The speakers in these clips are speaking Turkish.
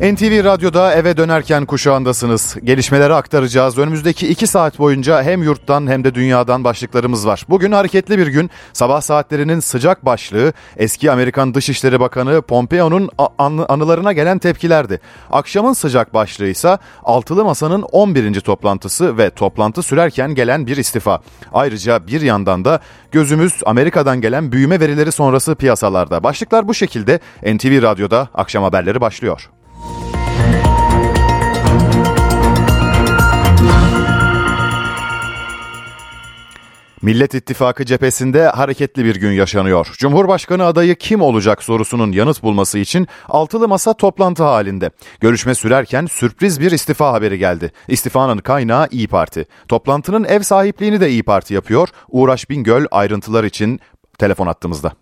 NTV Radyo'da eve dönerken kuşağındasınız. Gelişmeleri aktaracağız. Önümüzdeki iki saat boyunca hem yurttan hem de dünyadan başlıklarımız var. Bugün hareketli bir gün. Sabah saatlerinin sıcak başlığı eski Amerikan Dışişleri Bakanı Pompeo'nun anılarına gelen tepkilerdi. Akşamın sıcak başlığı ise Altılı Masa'nın 11. toplantısı ve toplantı sürerken gelen bir istifa. Ayrıca bir yandan da gözümüz Amerika'dan gelen büyüme verileri sonrası piyasalarda. Başlıklar bu şekilde NTV Radyo'da akşam haberleri başlıyor. Millet İttifakı cephesinde hareketli bir gün yaşanıyor. Cumhurbaşkanı adayı kim olacak sorusunun yanıt bulması için altılı masa toplantı halinde. Görüşme sürerken sürpriz bir istifa haberi geldi. İstifanın kaynağı İyi Parti. Toplantının ev sahipliğini de İyi Parti yapıyor. Uğraş Bingöl ayrıntılar için telefon attığımızda.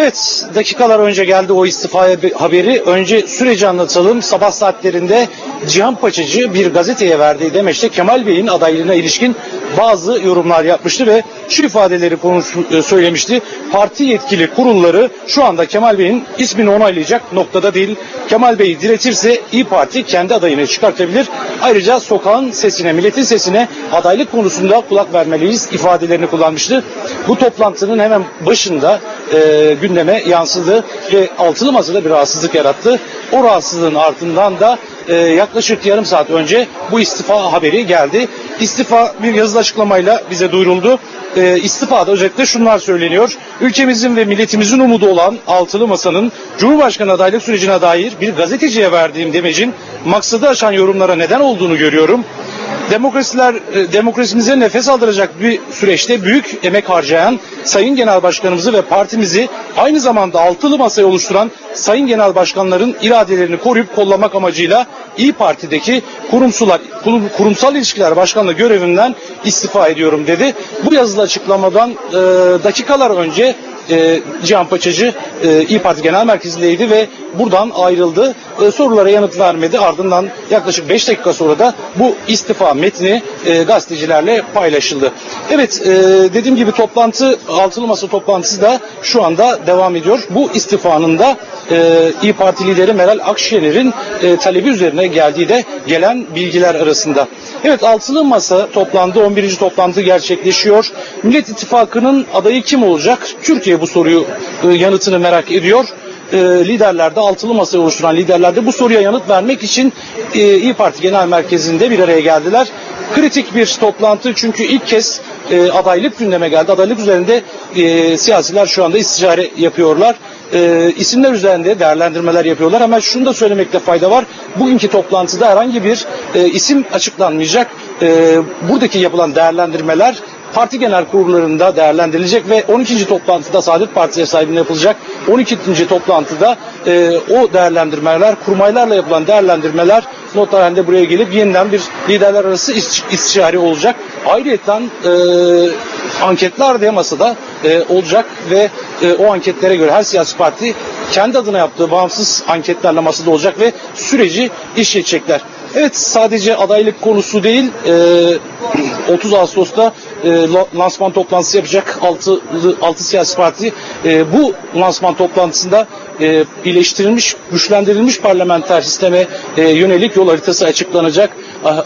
Evet dakikalar önce geldi o istifa haberi. Önce süreci anlatalım. Sabah saatlerinde Cihan Paçacı bir gazeteye verdiği demeçte Kemal Bey'in adaylığına ilişkin bazı yorumlar yapmıştı ve şu ifadeleri konuş, e, söylemişti. Parti yetkili kurulları şu anda Kemal Bey'in ismini onaylayacak noktada değil. Kemal Bey diretirse İyi Parti kendi adayını çıkartabilir. Ayrıca sokağın sesine, milletin sesine adaylık konusunda kulak vermeliyiz ifadelerini kullanmıştı. Bu toplantının hemen başında e, gündeme yansıdı ve altılı masada bir rahatsızlık yarattı. O rahatsızlığın ardından da e, yaklaşık yarım saat önce bu istifa haberi geldi. İstifa bir yazılı açıklamayla bize duyuruldu. E, istifada özellikle şunlar söyleniyor. Ülkemizin ve milletimizin umudu olan Altılı Masa'nın Cumhurbaşkanı adaylık sürecine dair bir gazeteciye verdiğim demecin maksadı aşan yorumlara neden olduğunu görüyorum demokrasiler e, demokrasimize nefes aldıracak bir süreçte büyük emek harcayan Sayın Genel Başkanımızı ve partimizi aynı zamanda altılı masayı oluşturan Sayın Genel Başkanların iradelerini koruyup kollamak amacıyla İyi Parti'deki kurumsular, kurumsal ilişkiler başkanlığı görevinden istifa ediyorum dedi. Bu yazılı açıklamadan e, dakikalar önce e, Cihan Paçacı e, İyi Parti Genel Merkezi'ndeydi ve buradan ayrıldı. E, sorulara yanıt vermedi. Ardından yaklaşık 5 dakika sonra da bu istifa metni e, gazetecilerle paylaşıldı. Evet e, dediğim gibi toplantı altılı masa toplantısı da şu anda devam ediyor. Bu istifanın da e, İyi Parti lideri Meral Akşener'in e, talebi üzerine geldiği de gelen bilgiler arasında. Evet altılı masa toplandı. 11. toplantı gerçekleşiyor. Millet İttifakı'nın adayı kim olacak? Türkiye bu soruyu e, yanıtını merak ediyor e, liderlerde altılı masayı oluşturan liderlerde bu soruya yanıt vermek için e, İyi Parti Genel Merkezi'nde bir araya geldiler. Kritik bir toplantı çünkü ilk kez e, adaylık gündeme geldi. Adaylık üzerinde e, siyasiler şu anda istişare yapıyorlar. E, isimler üzerinde değerlendirmeler yapıyorlar. Ama şunu da söylemekte fayda var. Bugünkü toplantıda herhangi bir e, isim açıklanmayacak. E, buradaki yapılan değerlendirmeler parti genel kurullarında değerlendirilecek ve 12. toplantıda Saadet Partisi sahibinde yapılacak. 12. toplantıda e, o değerlendirmeler, kurmaylarla yapılan değerlendirmeler notlar halinde buraya gelip yeniden bir liderler arası istişare olacak. Ayrıca e, anketler de masada e, olacak ve e, o anketlere göre her siyasi parti kendi adına yaptığı bağımsız anketlerle masada olacak ve süreci işleyecekler. Evet sadece adaylık konusu değil e, 30 Ağustos'ta e, lansman toplantısı yapacak 6, 6 siyasi parti e, bu lansman toplantısında e, birleştirilmiş, güçlendirilmiş parlamenter sisteme e, yönelik yol haritası açıklanacak.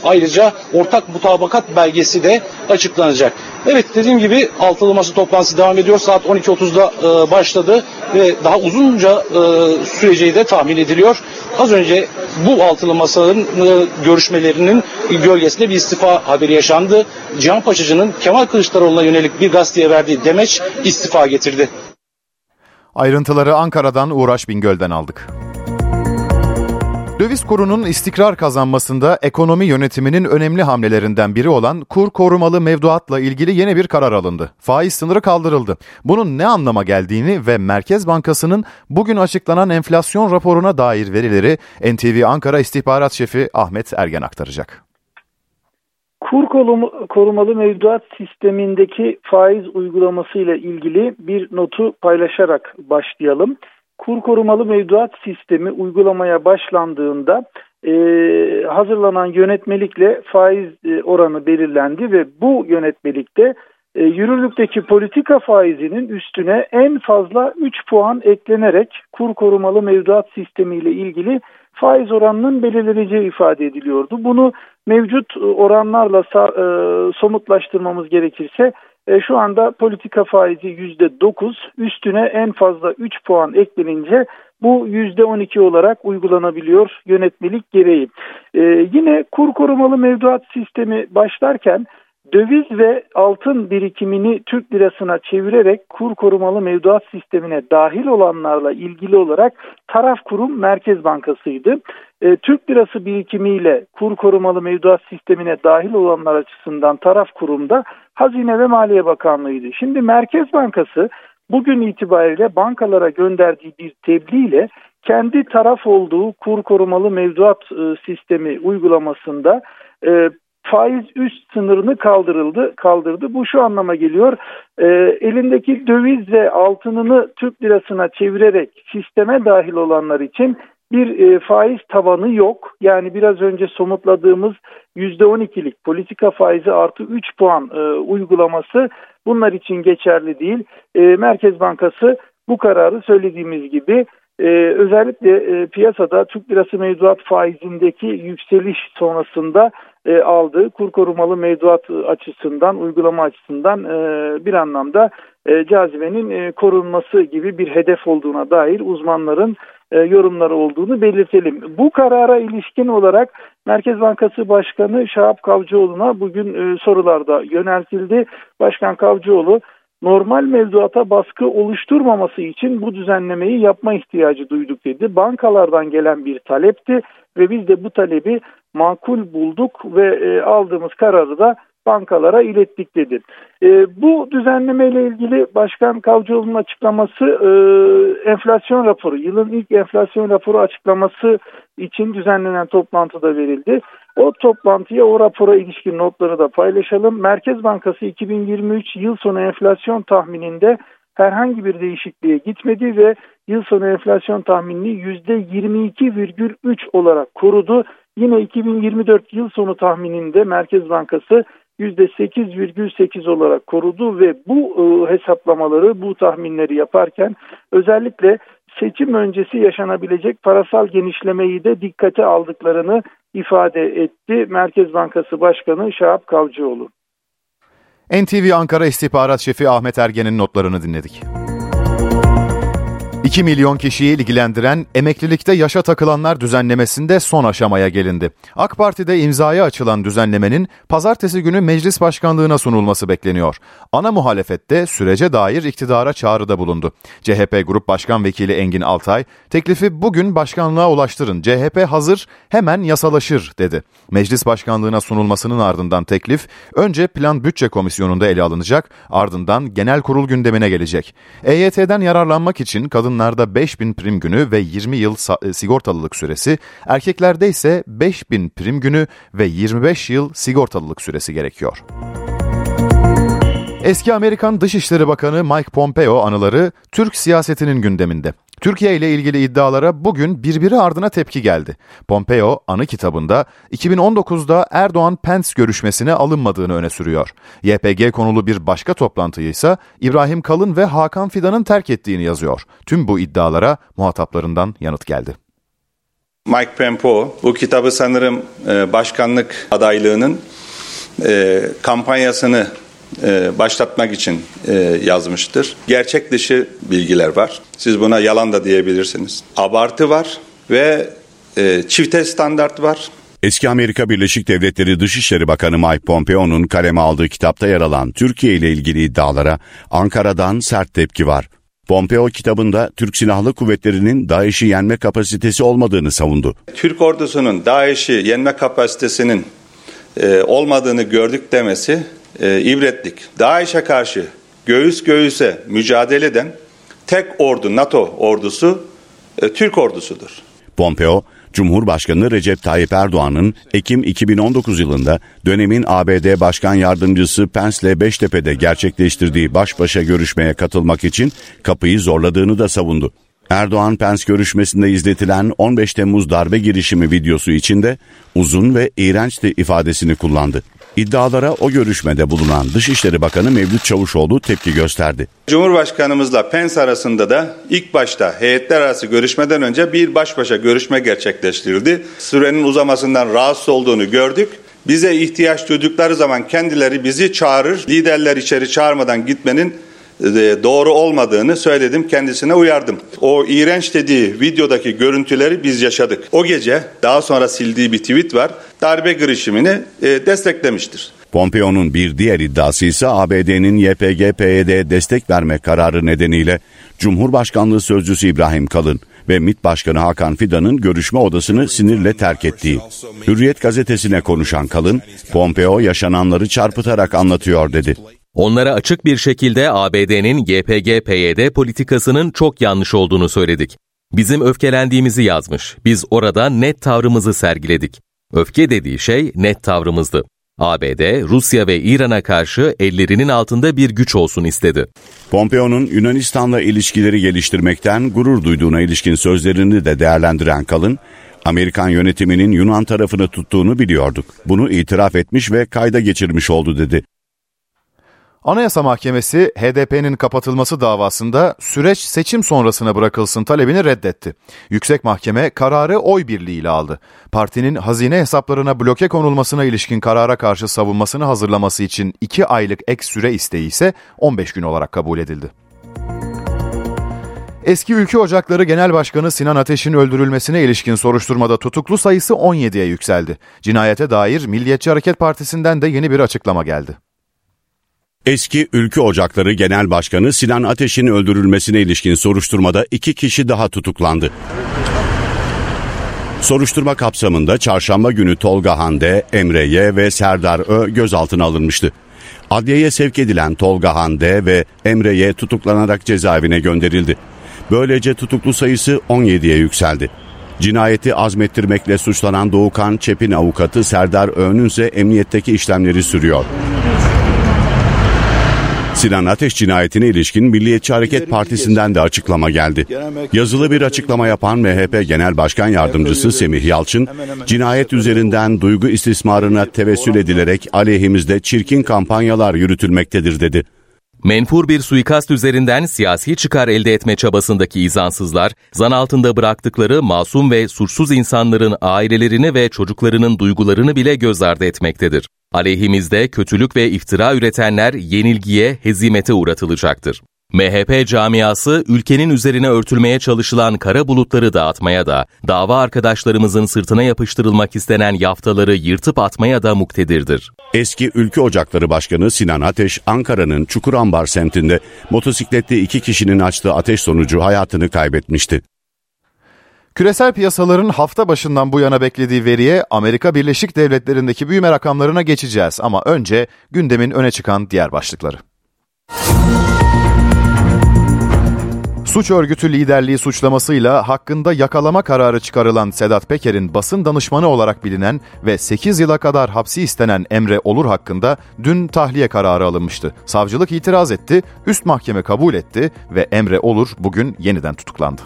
Ayrıca ortak mutabakat belgesi de açıklanacak. Evet dediğim gibi altılı masa toplantısı devam ediyor. Saat 12.30'da e, başladı ve daha uzunca e, süreceği de tahmin ediliyor. Az önce bu altılı masanın e, görüşmelerinin gölgesinde bir istifa haberi yaşandı. Cihan Paçacı'nın Kemal Kılıçdaroğlu'na yönelik bir gazeteye verdiği demeç istifa getirdi. Ayrıntıları Ankara'dan Uğraş Bingöl'den aldık. Döviz kurunun istikrar kazanmasında ekonomi yönetiminin önemli hamlelerinden biri olan kur korumalı mevduatla ilgili yeni bir karar alındı. Faiz sınırı kaldırıldı. Bunun ne anlama geldiğini ve Merkez Bankası'nın bugün açıklanan enflasyon raporuna dair verileri NTV Ankara İstihbarat Şefi Ahmet Ergen aktaracak. Kur korumalı mevduat sistemindeki faiz uygulaması ile ilgili bir notu paylaşarak başlayalım kur korumalı mevduat sistemi uygulamaya başlandığında e, hazırlanan yönetmelikle faiz e, oranı belirlendi ve bu yönetmelikte e, yürürlükteki politika faizinin üstüne en fazla 3 puan eklenerek kur korumalı mevduat sistemi ile ilgili faiz oranının belirleneceği ifade ediliyordu. Bunu mevcut e, oranlarla e, somutlaştırmamız gerekirse e, şu anda politika faizi %9 üstüne en fazla 3 puan eklenince bu %12 olarak uygulanabiliyor yönetmelik gereği. E, yine kur korumalı mevduat sistemi başlarken döviz ve altın birikimini Türk lirasına çevirerek kur korumalı mevduat sistemine dahil olanlarla ilgili olarak taraf kurum Merkez Bankası'ydı. E, Türk lirası birikimiyle kur korumalı mevduat sistemine dahil olanlar açısından taraf kurumda Hazine ve Maliye Bakanlığı'ydı. Şimdi Merkez Bankası bugün itibariyle bankalara gönderdiği bir tebliğ ile kendi taraf olduğu kur korumalı mevduat e, sistemi uygulamasında e, faiz üst sınırını kaldırıldı, kaldırdı. Bu şu anlama geliyor. E, elindeki döviz ve altınını Türk lirasına çevirerek sisteme dahil olanlar için bir e, faiz tavanı yok. Yani biraz önce somutladığımız %12'lik politika faizi artı 3 puan e, uygulaması bunlar için geçerli değil. E, Merkez Bankası bu kararı söylediğimiz gibi ee, özellikle e, piyasada Türk lirası mevduat faizindeki yükseliş sonrasında e, aldığı kur korumalı mevduat açısından, uygulama açısından e, bir anlamda e, cazibenin e, korunması gibi bir hedef olduğuna dair uzmanların e, yorumları olduğunu belirtelim. Bu karara ilişkin olarak Merkez Bankası Başkanı Şahap Kavcıoğlu'na bugün e, sorularda yöneltildi. Başkan Kavcıoğlu normal mevduata baskı oluşturmaması için bu düzenlemeyi yapma ihtiyacı duyduk dedi. Bankalardan gelen bir talepti ve biz de bu talebi makul bulduk ve e, aldığımız kararı da bankalara ilettik dedi. E, bu düzenleme ile ilgili Başkan Kavcıoğlu'nun açıklaması e, enflasyon raporu, yılın ilk enflasyon raporu açıklaması için düzenlenen toplantıda verildi. O toplantıya o rapora ilişkin notları da paylaşalım. Merkez Bankası 2023 yıl sonu enflasyon tahmininde herhangi bir değişikliğe gitmedi ve yıl sonu enflasyon tahminini %22,3 olarak korudu. Yine 2024 yıl sonu tahmininde Merkez Bankası %8,8 olarak korudu ve bu e, hesaplamaları, bu tahminleri yaparken özellikle seçim öncesi yaşanabilecek parasal genişlemeyi de dikkate aldıklarını ifade etti Merkez Bankası Başkanı Şahap Kavcıoğlu. NTV Ankara İstihbarat Şefi Ahmet Ergen'in notlarını dinledik. 2 milyon kişiyi ilgilendiren emeklilikte yaşa takılanlar düzenlemesinde son aşamaya gelindi. AK Parti'de imzaya açılan düzenlemenin pazartesi günü meclis başkanlığına sunulması bekleniyor. Ana muhalefette sürece dair iktidara çağrıda bulundu. CHP Grup Başkan Vekili Engin Altay, teklifi bugün başkanlığa ulaştırın, CHP hazır, hemen yasalaşır dedi. Meclis başkanlığına sunulmasının ardından teklif önce Plan Bütçe Komisyonu'nda ele alınacak, ardından genel kurul gündemine gelecek. EYT'den yararlanmak için kadınlar kadınlarda 5000 prim günü ve 20 yıl e, sigortalılık süresi, erkeklerde ise 5000 prim günü ve 25 yıl sigortalılık süresi gerekiyor. Eski Amerikan Dışişleri Bakanı Mike Pompeo anıları Türk siyasetinin gündeminde. Türkiye ile ilgili iddialara bugün birbiri ardına tepki geldi. Pompeo anı kitabında 2019'da Erdoğan-Pence görüşmesine alınmadığını öne sürüyor. YPG konulu bir başka toplantıyı ise İbrahim Kalın ve Hakan Fidan'ın terk ettiğini yazıyor. Tüm bu iddialara muhataplarından yanıt geldi. Mike Pompeo bu kitabı sanırım e, başkanlık adaylığının e, kampanyasını başlatmak için e, yazmıştır. Gerçek dışı bilgiler var. Siz buna yalan da diyebilirsiniz. Abartı var ve e, çifte standart var. Eski Amerika Birleşik Devletleri Dışişleri Bakanı Mike Pompeo'nun kaleme aldığı kitapta yer alan Türkiye ile ilgili iddialara Ankara'dan sert tepki var. Pompeo kitabında Türk Silahlı Kuvvetleri'nin DAEŞ'i yenme kapasitesi olmadığını savundu. Türk ordusunun DAEŞ'i yenme kapasitesinin e, olmadığını gördük demesi e, ibretlik. DAEŞ'e karşı göğüs göğüse mücadele eden tek ordu NATO ordusu e, Türk ordusudur. Pompeo, Cumhurbaşkanı Recep Tayyip Erdoğan'ın Ekim 2019 yılında dönemin ABD Başkan Yardımcısı Pence ile Beştepe'de gerçekleştirdiği baş başa görüşmeye katılmak için kapıyı zorladığını da savundu. Erdoğan-Pence görüşmesinde izletilen 15 Temmuz darbe girişimi videosu içinde uzun ve iğrençti ifadesini kullandı. İddialara o görüşmede bulunan Dışişleri Bakanı Mevlüt Çavuşoğlu tepki gösterdi. Cumhurbaşkanımızla Pence arasında da ilk başta heyetler arası görüşmeden önce bir baş başa görüşme gerçekleştirildi. Sürenin uzamasından rahatsız olduğunu gördük. Bize ihtiyaç duydukları zaman kendileri bizi çağırır. Liderler içeri çağırmadan gitmenin doğru olmadığını söyledim kendisine uyardım. O iğrenç dediği videodaki görüntüleri biz yaşadık. O gece daha sonra sildiği bir tweet var. Darbe girişimini e, desteklemiştir. Pompeo'nun bir diğer iddiası ise ABD'nin YPG-PYD'ye destek verme kararı nedeniyle Cumhurbaşkanlığı Sözcüsü İbrahim Kalın ve MİT Başkanı Hakan Fidan'ın görüşme odasını sinirle terk ettiği. Hürriyet gazetesine konuşan Kalın, Pompeo yaşananları çarpıtarak anlatıyor dedi. Onlara açık bir şekilde ABD'nin YPG-PYD politikasının çok yanlış olduğunu söyledik. Bizim öfkelendiğimizi yazmış. Biz orada net tavrımızı sergiledik. Öfke dediği şey net tavrımızdı. ABD, Rusya ve İran'a karşı ellerinin altında bir güç olsun istedi. Pompeo'nun Yunanistan'la ilişkileri geliştirmekten gurur duyduğuna ilişkin sözlerini de değerlendiren Kalın, Amerikan yönetiminin Yunan tarafını tuttuğunu biliyorduk. Bunu itiraf etmiş ve kayda geçirmiş oldu dedi. Anayasa Mahkemesi HDP'nin kapatılması davasında süreç seçim sonrasına bırakılsın talebini reddetti. Yüksek Mahkeme kararı oy birliğiyle aldı. Partinin hazine hesaplarına bloke konulmasına ilişkin karara karşı savunmasını hazırlaması için 2 aylık ek süre isteği ise 15 gün olarak kabul edildi. Eski Ülke Ocakları Genel Başkanı Sinan Ateş'in öldürülmesine ilişkin soruşturmada tutuklu sayısı 17'ye yükseldi. Cinayete dair Milliyetçi Hareket Partisi'nden de yeni bir açıklama geldi. Eski Ülke Ocakları Genel Başkanı Sinan Ateş'in öldürülmesine ilişkin soruşturmada iki kişi daha tutuklandı. Soruşturma kapsamında çarşamba günü Tolga Hande, Emre Y ve Serdar Ö gözaltına alınmıştı. Adliyeye sevk edilen Tolga Hande ve Emre Y tutuklanarak cezaevine gönderildi. Böylece tutuklu sayısı 17'ye yükseldi. Cinayeti azmettirmekle suçlanan Doğukan Çepin avukatı Serdar Ö'nün ise emniyetteki işlemleri sürüyor. Sinan Ateş cinayetine ilişkin Milliyetçi Hareket Partisi'nden de açıklama geldi. Yazılı bir açıklama yapan MHP Genel Başkan Yardımcısı Semih Yalçın, cinayet üzerinden duygu istismarına tevessül edilerek aleyhimizde çirkin kampanyalar yürütülmektedir dedi. Menfur bir suikast üzerinden siyasi çıkar elde etme çabasındaki izansızlar, zan altında bıraktıkları masum ve suçsuz insanların ailelerini ve çocuklarının duygularını bile göz ardı etmektedir. Aleyhimizde kötülük ve iftira üretenler yenilgiye, hezimete uğratılacaktır. MHP camiası ülkenin üzerine örtülmeye çalışılan kara bulutları dağıtmaya da, dava arkadaşlarımızın sırtına yapıştırılmak istenen yaftaları yırtıp atmaya da muktedirdir. Eski Ülke Ocakları Başkanı Sinan Ateş, Ankara'nın Çukurambar semtinde motosikletli iki kişinin açtığı ateş sonucu hayatını kaybetmişti. Küresel piyasaların hafta başından bu yana beklediği veriye Amerika Birleşik Devletleri'ndeki büyüme rakamlarına geçeceğiz ama önce gündemin öne çıkan diğer başlıkları. Suç örgütü liderliği suçlamasıyla hakkında yakalama kararı çıkarılan Sedat Peker'in basın danışmanı olarak bilinen ve 8 yıla kadar hapsi istenen Emre Olur hakkında dün tahliye kararı alınmıştı. Savcılık itiraz etti, üst mahkeme kabul etti ve Emre Olur bugün yeniden tutuklandı.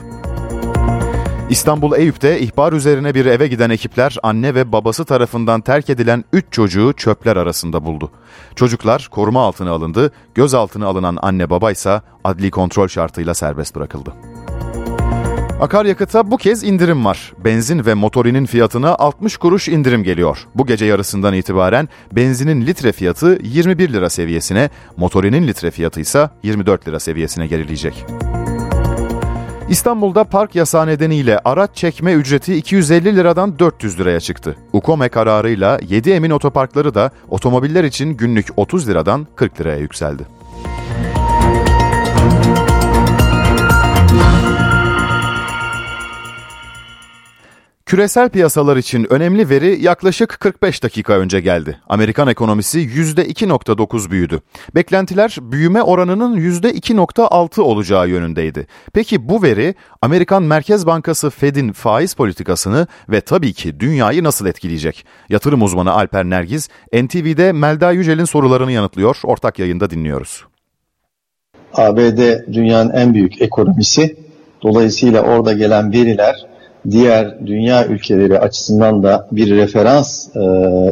İstanbul Eyüp'te ihbar üzerine bir eve giden ekipler anne ve babası tarafından terk edilen 3 çocuğu çöpler arasında buldu. Çocuklar koruma altına alındı, gözaltına alınan anne baba ise adli kontrol şartıyla serbest bırakıldı. Akaryakıta bu kez indirim var. Benzin ve motorinin fiyatına 60 kuruş indirim geliyor. Bu gece yarısından itibaren benzinin litre fiyatı 21 lira seviyesine, motorinin litre fiyatı ise 24 lira seviyesine gerileyecek. İstanbul'da park yasağı nedeniyle araç çekme ücreti 250 liradan 400 liraya çıktı. UKOME kararıyla 7 emin otoparkları da otomobiller için günlük 30 liradan 40 liraya yükseldi. Küresel piyasalar için önemli veri yaklaşık 45 dakika önce geldi. Amerikan ekonomisi %2.9 büyüdü. Beklentiler büyüme oranının %2.6 olacağı yönündeydi. Peki bu veri Amerikan Merkez Bankası Fed'in faiz politikasını ve tabii ki dünyayı nasıl etkileyecek? Yatırım uzmanı Alper Nergiz, NTV'de Melda Yücel'in sorularını yanıtlıyor. Ortak yayında dinliyoruz. ABD dünyanın en büyük ekonomisi. Dolayısıyla orada gelen veriler diğer dünya ülkeleri açısından da bir referans e,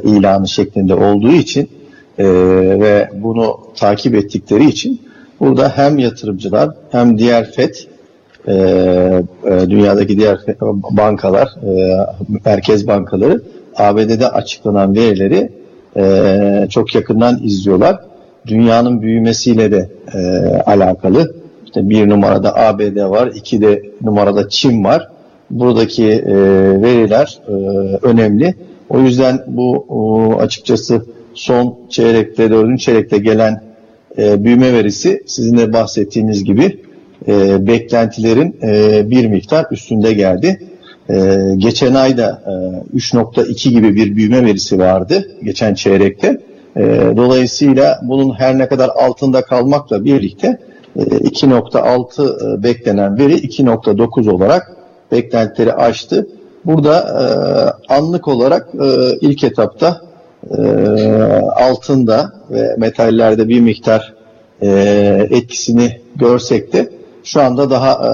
ilanı şeklinde olduğu için e, ve bunu takip ettikleri için burada hem yatırımcılar hem diğer FED e, e, dünyadaki diğer bankalar, e, merkez bankaları ABD'de açıklanan verileri e, çok yakından izliyorlar. Dünyanın büyümesiyle de e, alakalı. İşte bir numarada ABD var, iki de numarada Çin var. Buradaki e, veriler e, önemli. O yüzden bu o, açıkçası son çeyrekte, dördüncü çeyrekte gelen e, büyüme verisi sizin de bahsettiğiniz gibi e, beklentilerin e, bir miktar üstünde geldi. E, geçen ayda e, 3.2 gibi bir büyüme verisi vardı geçen çeyrekte. E, dolayısıyla bunun her ne kadar altında kalmakla birlikte e, 2.6 e, beklenen veri 2.9 olarak beklentileri aştı. Burada e, anlık olarak e, ilk etapta e, altında ve metallerde bir miktar e, etkisini görsek de şu anda daha e,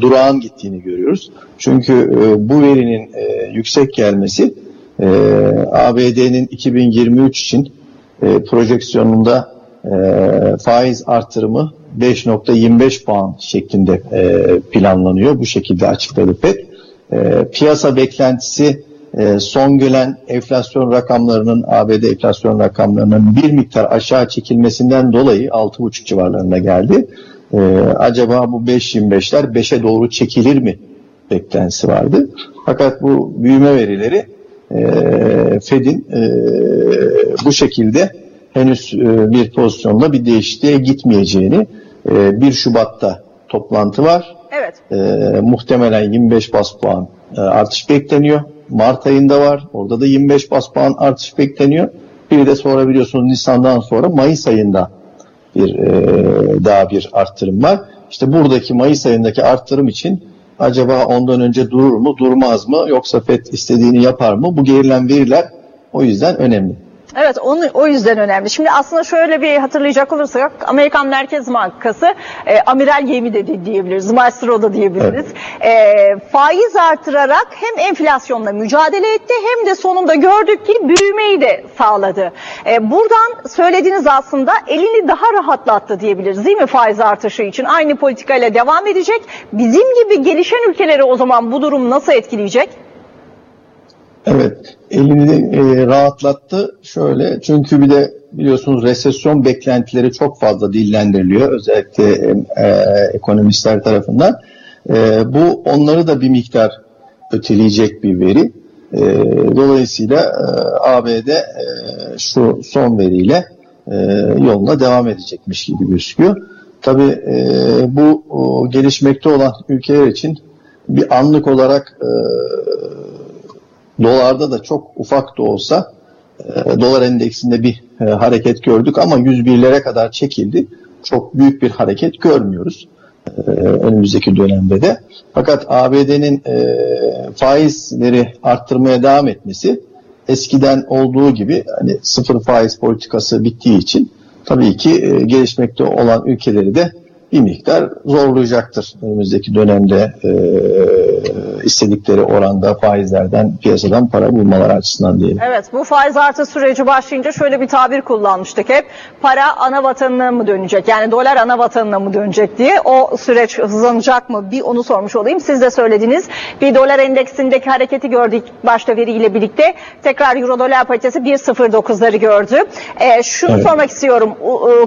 durağan gittiğini görüyoruz. Çünkü e, bu verinin e, yüksek gelmesi e, ABD'nin 2023 için e, projeksiyonunda e, faiz artırımı 5.25 puan şeklinde e, planlanıyor. Bu şekilde açıkladı FED. E, piyasa beklentisi e, son gelen enflasyon rakamlarının ABD enflasyon rakamlarının bir miktar aşağı çekilmesinden dolayı 6.5 civarlarında geldi. E, acaba bu 5.25'ler 5'e doğru çekilir mi beklentisi vardı. Fakat bu büyüme verileri e, Fed'in e, bu şekilde henüz e, bir pozisyonda bir değişikliğe gitmeyeceğini e, 1 Şubat'ta toplantı var. Evet. E, muhtemelen 25 bas puan e, artış bekleniyor. Mart ayında var. Orada da 25 bas puan artış bekleniyor. Bir de sonra biliyorsunuz Nisan'dan sonra Mayıs ayında bir e, daha bir arttırım var. İşte buradaki Mayıs ayındaki arttırım için acaba ondan önce durur mu, durmaz mı yoksa FED istediğini yapar mı? Bu gerilen veriler o yüzden önemli. Evet onu, o yüzden önemli. Şimdi aslında şöyle bir hatırlayacak olursak Amerikan Merkez Bankası e, amiral gemi de diyebiliriz, maestro da diyebiliriz. Evet. E, faiz artırarak hem enflasyonla mücadele etti hem de sonunda gördük ki büyümeyi de sağladı. E, buradan söylediğiniz aslında elini daha rahatlattı diyebiliriz değil mi faiz artışı için? Aynı politikayla devam edecek. Bizim gibi gelişen ülkeleri o zaman bu durum nasıl etkileyecek? Evet, elini e, rahatlattı. Şöyle, çünkü bir de biliyorsunuz resesyon beklentileri çok fazla dillendiriliyor. Özellikle e, ekonomistler tarafından. E, bu onları da bir miktar öteleyecek bir veri. E, dolayısıyla e, ABD e, şu son veriyle e, yoluna devam edecekmiş gibi gözüküyor. Tabii e, bu o, gelişmekte olan ülkeler için bir anlık olarak e, Dolarda da çok ufak da olsa e, dolar endeksinde bir e, hareket gördük ama 101'lere kadar çekildi. Çok büyük bir hareket görmüyoruz e, önümüzdeki dönemde de. Fakat ABD'nin faizleri arttırmaya devam etmesi eskiden olduğu gibi hani sıfır faiz politikası bittiği için tabii ki gelişmekte olan ülkeleri de bir miktar zorlayacaktır önümüzdeki dönemde istedikleri oranda faizlerden piyasadan para bulmaları açısından diyelim. Evet bu faiz artı süreci başlayınca şöyle bir tabir kullanmıştık hep. Para ana vatanına mı dönecek? Yani dolar ana vatanına mı dönecek diye. O süreç hızlanacak mı? Bir onu sormuş olayım. Siz de söylediniz. Bir dolar endeksindeki hareketi gördük başta veriyle birlikte. Tekrar euro dolar paritesi 1.09'ları gördü. E, şunu evet. sormak istiyorum.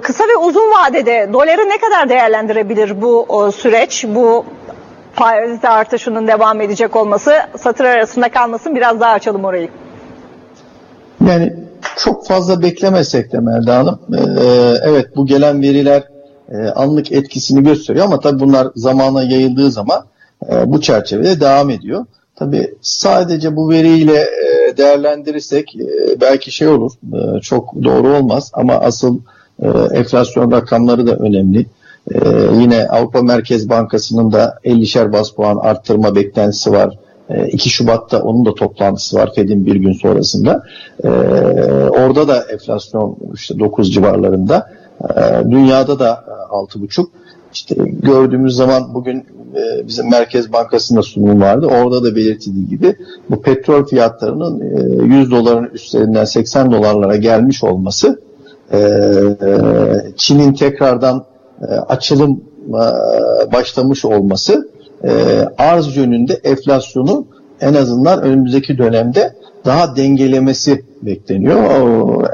Kısa ve uzun vadede doları ne kadar değerlendirebilir bu süreç? Bu faiz artışının devam edecek olması satır arasında kalmasın biraz daha açalım orayı. Yani çok fazla beklemesek de Melda Hanım. Ee, evet bu gelen veriler e, anlık etkisini gösteriyor ama tabii bunlar zamana yayıldığı zaman e, bu çerçevede devam ediyor. Tabii sadece bu veriyle e, değerlendirirsek e, belki şey olur, e, çok doğru olmaz ama asıl e, enflasyon rakamları da önemli. Ee, yine Avrupa Merkez Bankası'nın da 50'şer bas puan arttırma beklentisi var. Ee, 2 Şubat'ta onun da toplantısı var Fed'in bir gün sonrasında. Ee, orada da enflasyon işte 9 civarlarında. Ee, dünyada da 6,5. İşte gördüğümüz zaman bugün e, bizim Merkez Bankası'nda sunum vardı. Orada da belirtildiği gibi bu petrol fiyatlarının e, 100 doların üstlerinden 80 dolarlara gelmiş olması e, e, Çin'in tekrardan e, açılım e, başlamış olması e, arz yönünde enflasyonu en azından önümüzdeki dönemde daha dengelemesi bekleniyor.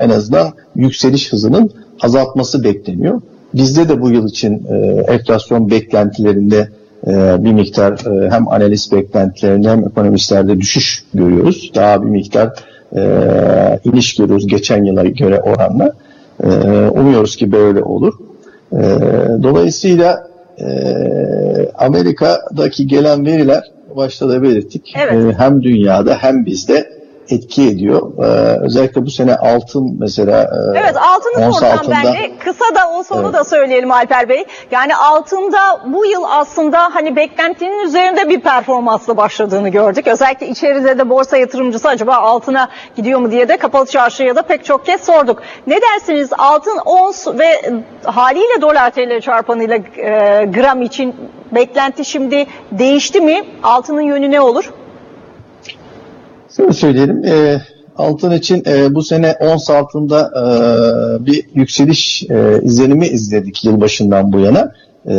En azından yükseliş hızının azaltması bekleniyor. Bizde de bu yıl için e, enflasyon beklentilerinde e, bir miktar e, hem analist beklentilerinde hem ekonomistlerde düşüş görüyoruz. Daha bir miktar e, iniş görüyoruz geçen yıla göre oranla. E, umuyoruz ki böyle olur. E, dolayısıyla e, Amerika'daki gelen veriler başta da belirttik. Evet. E, hem dünyada hem bizde etki ediyor. Ee, özellikle bu sene altın mesela e, Evet altını soracağım ben de. Kısa da o sonu evet. da söyleyelim Alper Bey. Yani altında bu yıl aslında hani beklentinin üzerinde bir performansla başladığını gördük. Özellikle içeride de borsa yatırımcısı acaba altına gidiyor mu diye de kapalı çarşıya da pek çok kez sorduk. Ne dersiniz altın ons ve haliyle dolar TL çarpanıyla e, gram için beklenti şimdi değişti mi? Altının yönü ne olur? Şöyle söyleyelim. E, altın için e, bu sene ons altında e, bir yükseliş e, izlenimi izledik yılbaşından bu yana. E,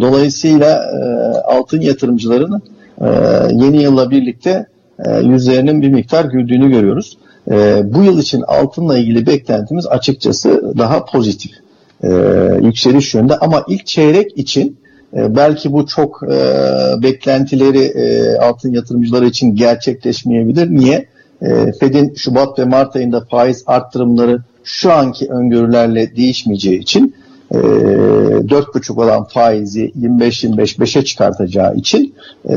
dolayısıyla e, altın yatırımcılarının e, yeni yılla birlikte e, yüzlerinin bir miktar güldüğünü görüyoruz. E, bu yıl için altınla ilgili beklentimiz açıkçası daha pozitif. E, yükseliş yönünde ama ilk çeyrek için e, belki bu çok e, beklentileri e, altın yatırımcıları için gerçekleşmeyebilir. Niye? E, Fed'in Şubat ve Mart ayında faiz arttırımları şu anki öngörülerle değişmeyeceği için e, 4,5 olan faizi 25-25-5'e çıkartacağı için e,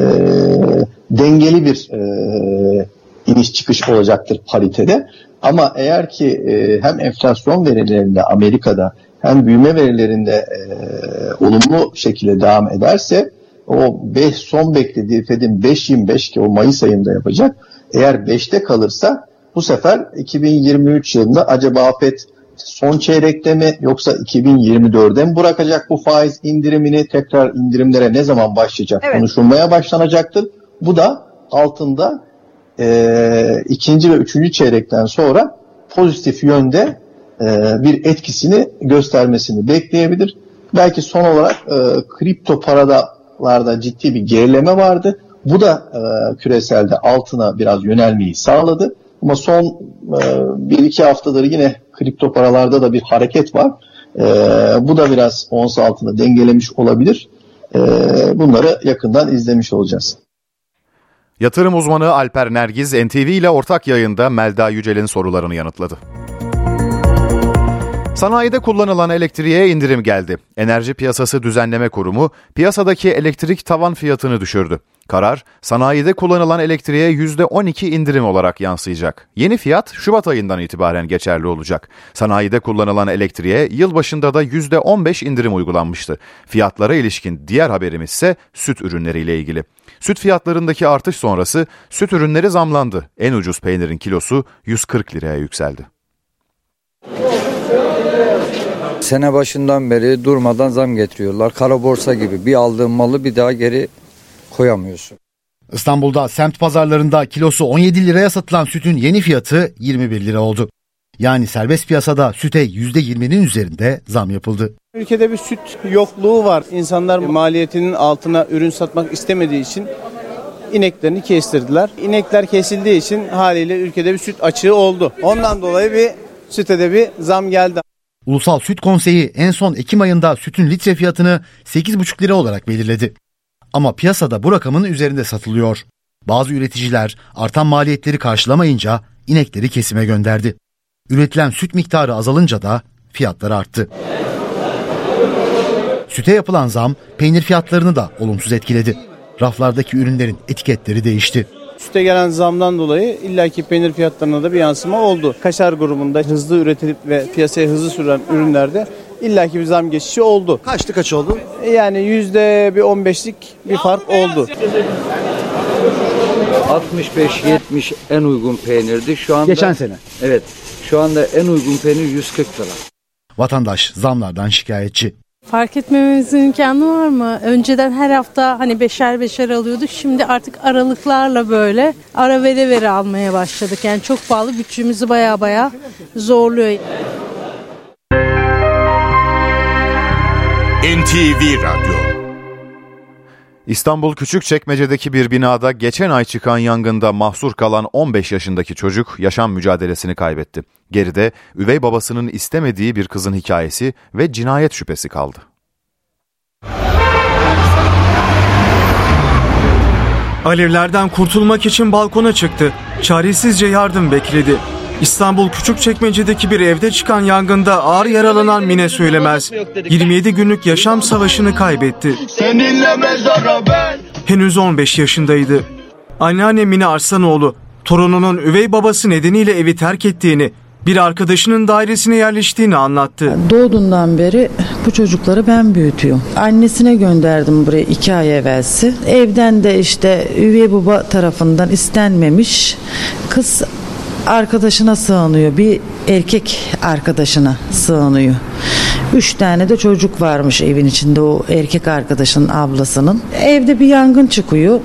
dengeli bir e, iniş çıkış olacaktır paritede. Ama eğer ki e, hem enflasyon verilerinde Amerika'da hem büyüme verilerinde e, olumlu şekilde devam ederse o beş, son beklediği Fed'in 5.25 ki o Mayıs ayında yapacak eğer 5'te kalırsa bu sefer 2023 yılında acaba Fed son çeyrekte mi yoksa 2024'de mi bırakacak bu faiz indirimini tekrar indirimlere ne zaman başlayacak evet. konuşulmaya başlanacaktır. Bu da altında e, ikinci ve üçüncü çeyrekten sonra pozitif yönde e, bir etkisini göstermesini bekleyebilir. Belki son olarak e, kripto paradalarda ciddi bir gerileme vardı. Bu da e, küreselde altına biraz yönelmeyi sağladı. Ama son e, bir iki haftadır yine kripto paralarda da bir hareket var. E, bu da biraz ons altında dengelemiş olabilir. E, bunları yakından izlemiş olacağız. Yatırım uzmanı Alper Nergiz NTV ile ortak yayında Melda Yücel'in sorularını yanıtladı. Sanayide kullanılan elektriğe indirim geldi. Enerji Piyasası Düzenleme Kurumu piyasadaki elektrik tavan fiyatını düşürdü. Karar, sanayide kullanılan elektriğe %12 indirim olarak yansıyacak. Yeni fiyat Şubat ayından itibaren geçerli olacak. Sanayide kullanılan elektriğe yılbaşında da %15 indirim uygulanmıştı. Fiyatlara ilişkin diğer haberimiz ise süt ürünleriyle ilgili. Süt fiyatlarındaki artış sonrası süt ürünleri zamlandı. En ucuz peynirin kilosu 140 liraya yükseldi. Sene başından beri durmadan zam getiriyorlar. Kara borsa gibi bir aldığın malı bir daha geri koyamıyorsun. İstanbul'da semt pazarlarında kilosu 17 liraya satılan sütün yeni fiyatı 21 lira oldu. Yani serbest piyasada süte %20'nin üzerinde zam yapıldı. Ülkede bir süt yokluğu var. İnsanlar maliyetinin altına ürün satmak istemediği için ineklerini kestirdiler. İnekler kesildiği için haliyle ülkede bir süt açığı oldu. Ondan dolayı bir süte de bir zam geldi. Ulusal Süt Konseyi en son Ekim ayında sütün litre fiyatını 8,5 lira olarak belirledi. Ama piyasada bu rakamın üzerinde satılıyor. Bazı üreticiler artan maliyetleri karşılamayınca inekleri kesime gönderdi. Üretilen süt miktarı azalınca da fiyatlar arttı. Süte yapılan zam peynir fiyatlarını da olumsuz etkiledi. Raflardaki ürünlerin etiketleri değişti. Süte gelen zamdan dolayı illaki peynir fiyatlarına da bir yansıma oldu. Kaşar grubunda hızlı üretilip ve piyasaya hızlı süren ürünlerde illaki bir zam geçişi oldu. Kaçtı kaç oldu? Yani yüzde bir 15'lik bir fark oldu. 65-70 en uygun peynirdi. Şu anda Geçen sene. Evet. Şu anda en uygun peynir 140 lira. Vatandaş zamlardan şikayetçi. Fark etmememizin imkanı var mı? Önceden her hafta hani beşer beşer alıyorduk. Şimdi artık aralıklarla böyle ara vere vere almaya başladık. Yani çok pahalı bütçemizi baya baya zorluyor. NTV Radyo İstanbul Küçükçekmece'deki bir binada geçen ay çıkan yangında mahsur kalan 15 yaşındaki çocuk yaşam mücadelesini kaybetti. Geride üvey babasının istemediği bir kızın hikayesi ve cinayet şüphesi kaldı. Alevlerden kurtulmak için balkona çıktı. Çaresizce yardım bekledi. İstanbul Küçükçekmece'deki bir evde çıkan yangında ağır yaralanan Mine Söylemez 27 günlük yaşam savaşını kaybetti. Henüz 15 yaşındaydı. Anneanne Mine Arslanoğlu torununun üvey babası nedeniyle evi terk ettiğini, bir arkadaşının dairesine yerleştiğini anlattı. Doğduğundan beri bu çocukları ben büyütüyorum. Annesine gönderdim buraya iki ay evvelsi. Evden de işte üvey baba tarafından istenmemiş. Kız arkadaşına sığınıyor. Bir erkek arkadaşına sığınıyor. Üç tane de çocuk varmış evin içinde o erkek arkadaşının ablasının. Evde bir yangın çıkıyor.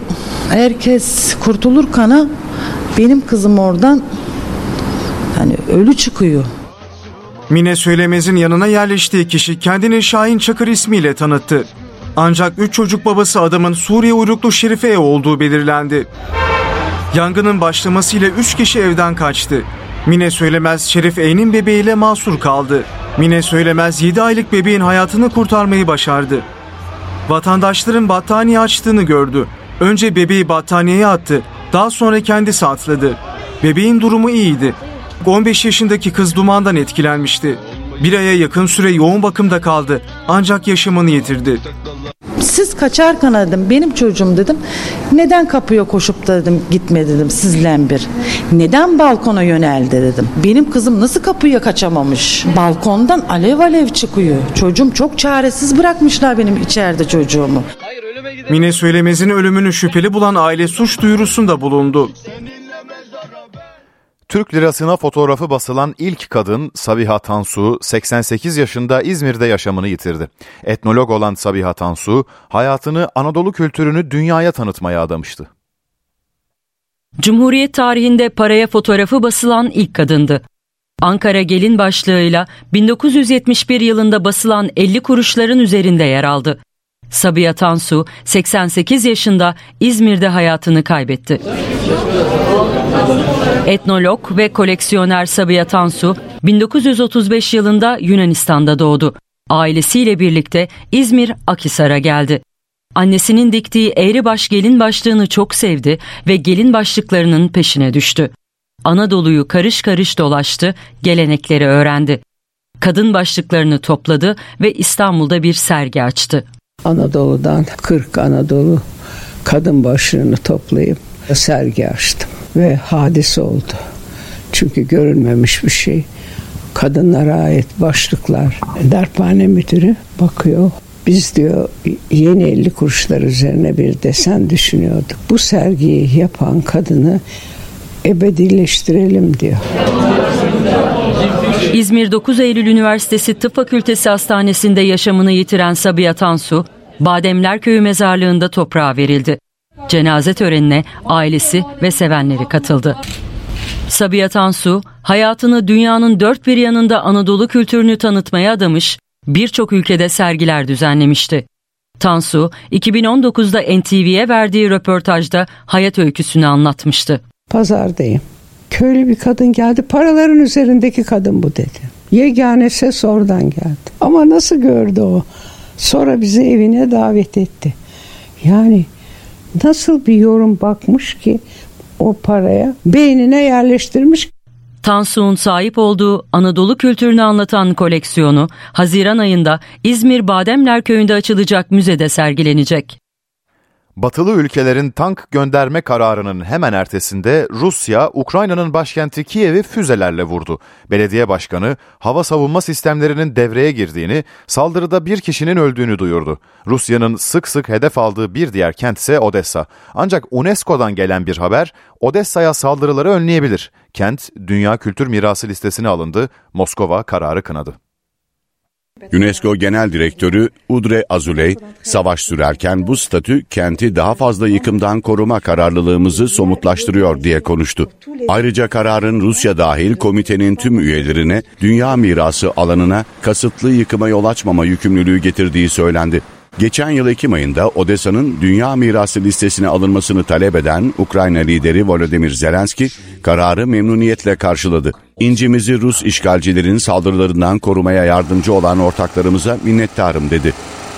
Herkes kurtulur kana benim kızım oradan hani ölü çıkıyor. Mine Söylemez'in yanına yerleştiği kişi kendini Şahin Çakır ismiyle tanıttı. Ancak üç çocuk babası adamın Suriye uyruklu Şerife olduğu belirlendi. Yangının başlamasıyla 3 kişi evden kaçtı. Mine Söylemez Şerif E'nin bebeğiyle mahsur kaldı. Mine Söylemez 7 aylık bebeğin hayatını kurtarmayı başardı. Vatandaşların battaniye açtığını gördü. Önce bebeği battaniyeye attı, daha sonra kendisi atladı. Bebeğin durumu iyiydi. 15 yaşındaki kız dumandan etkilenmişti. Bir aya yakın süre yoğun bakımda kaldı ancak yaşamını yitirdi. Siz kaçarken dedim benim çocuğum dedim. Neden kapıya koşup da dedim gitme dedim sizle bir. Neden balkona yöneldi dedim. Benim kızım nasıl kapıya kaçamamış? Balkondan alev alev çıkıyor. Çocuğum çok çaresiz bırakmışlar benim içeride çocuğumu. Mine Söylemez'in ölümünü şüpheli bulan aile suç duyurusunda bulundu. Türk lirasına fotoğrafı basılan ilk kadın Sabiha Tansu 88 yaşında İzmir'de yaşamını yitirdi. Etnolog olan Sabiha Tansu hayatını Anadolu kültürünü dünyaya tanıtmaya adamıştı. Cumhuriyet tarihinde paraya fotoğrafı basılan ilk kadındı. Ankara gelin başlığıyla 1971 yılında basılan 50 kuruşların üzerinde yer aldı. Sabiha Tansu 88 yaşında İzmir'de hayatını kaybetti. Etnolog ve koleksiyoner Sabiha Tansu 1935 yılında Yunanistan'da doğdu. Ailesiyle birlikte İzmir Akisar'a geldi. Annesinin diktiği eğribaş gelin başlığını çok sevdi ve gelin başlıklarının peşine düştü. Anadolu'yu karış karış dolaştı, gelenekleri öğrendi. Kadın başlıklarını topladı ve İstanbul'da bir sergi açtı. Anadolu'dan 40 Anadolu kadın başlığını toplayıp sergi açtım ve hadise oldu. Çünkü görülmemiş bir şey. Kadınlara ait başlıklar. Darphane müdürü bakıyor. Biz diyor yeni 50 kuruşlar üzerine bir desen düşünüyorduk. Bu sergiyi yapan kadını ebedileştirelim diyor. İzmir 9 Eylül Üniversitesi Tıp Fakültesi Hastanesi'nde yaşamını yitiren Sabiha Tansu, Bademler Köyü mezarlığında toprağa verildi. Cenaze törenine ailesi ve sevenleri katıldı. Sabiha Tansu, hayatını dünyanın dört bir yanında Anadolu kültürünü tanıtmaya adamış, birçok ülkede sergiler düzenlemişti. Tansu, 2019'da NTV'ye verdiği röportajda hayat öyküsünü anlatmıştı. Pazardayım. Köylü bir kadın geldi. Paraların üzerindeki kadın bu dedi. Yegane ses oradan geldi. Ama nasıl gördü o? Sonra bizi evine davet etti. Yani nasıl bir yorum bakmış ki o paraya beynine yerleştirmiş. Tansu'nun sahip olduğu Anadolu kültürünü anlatan koleksiyonu Haziran ayında İzmir Bademler Köyü'nde açılacak müzede sergilenecek. Batılı ülkelerin tank gönderme kararının hemen ertesinde Rusya, Ukrayna'nın başkenti Kiev'i füzelerle vurdu. Belediye başkanı hava savunma sistemlerinin devreye girdiğini, saldırıda bir kişinin öldüğünü duyurdu. Rusya'nın sık sık hedef aldığı bir diğer kent ise Odessa. Ancak UNESCO'dan gelen bir haber Odessa'ya saldırıları önleyebilir. Kent, Dünya Kültür Mirası listesine alındı. Moskova kararı kınadı. UNESCO Genel Direktörü Udre Azuley, savaş sürerken bu statü kenti daha fazla yıkımdan koruma kararlılığımızı somutlaştırıyor diye konuştu. Ayrıca kararın Rusya dahil komitenin tüm üyelerine dünya mirası alanına kasıtlı yıkıma yol açmama yükümlülüğü getirdiği söylendi. Geçen yıl Ekim ayında Odessa'nın dünya mirası listesine alınmasını talep eden Ukrayna lideri Volodymyr Zelenski kararı memnuniyetle karşıladı. İncimizi Rus işgalcilerin saldırılarından korumaya yardımcı olan ortaklarımıza minnettarım dedi.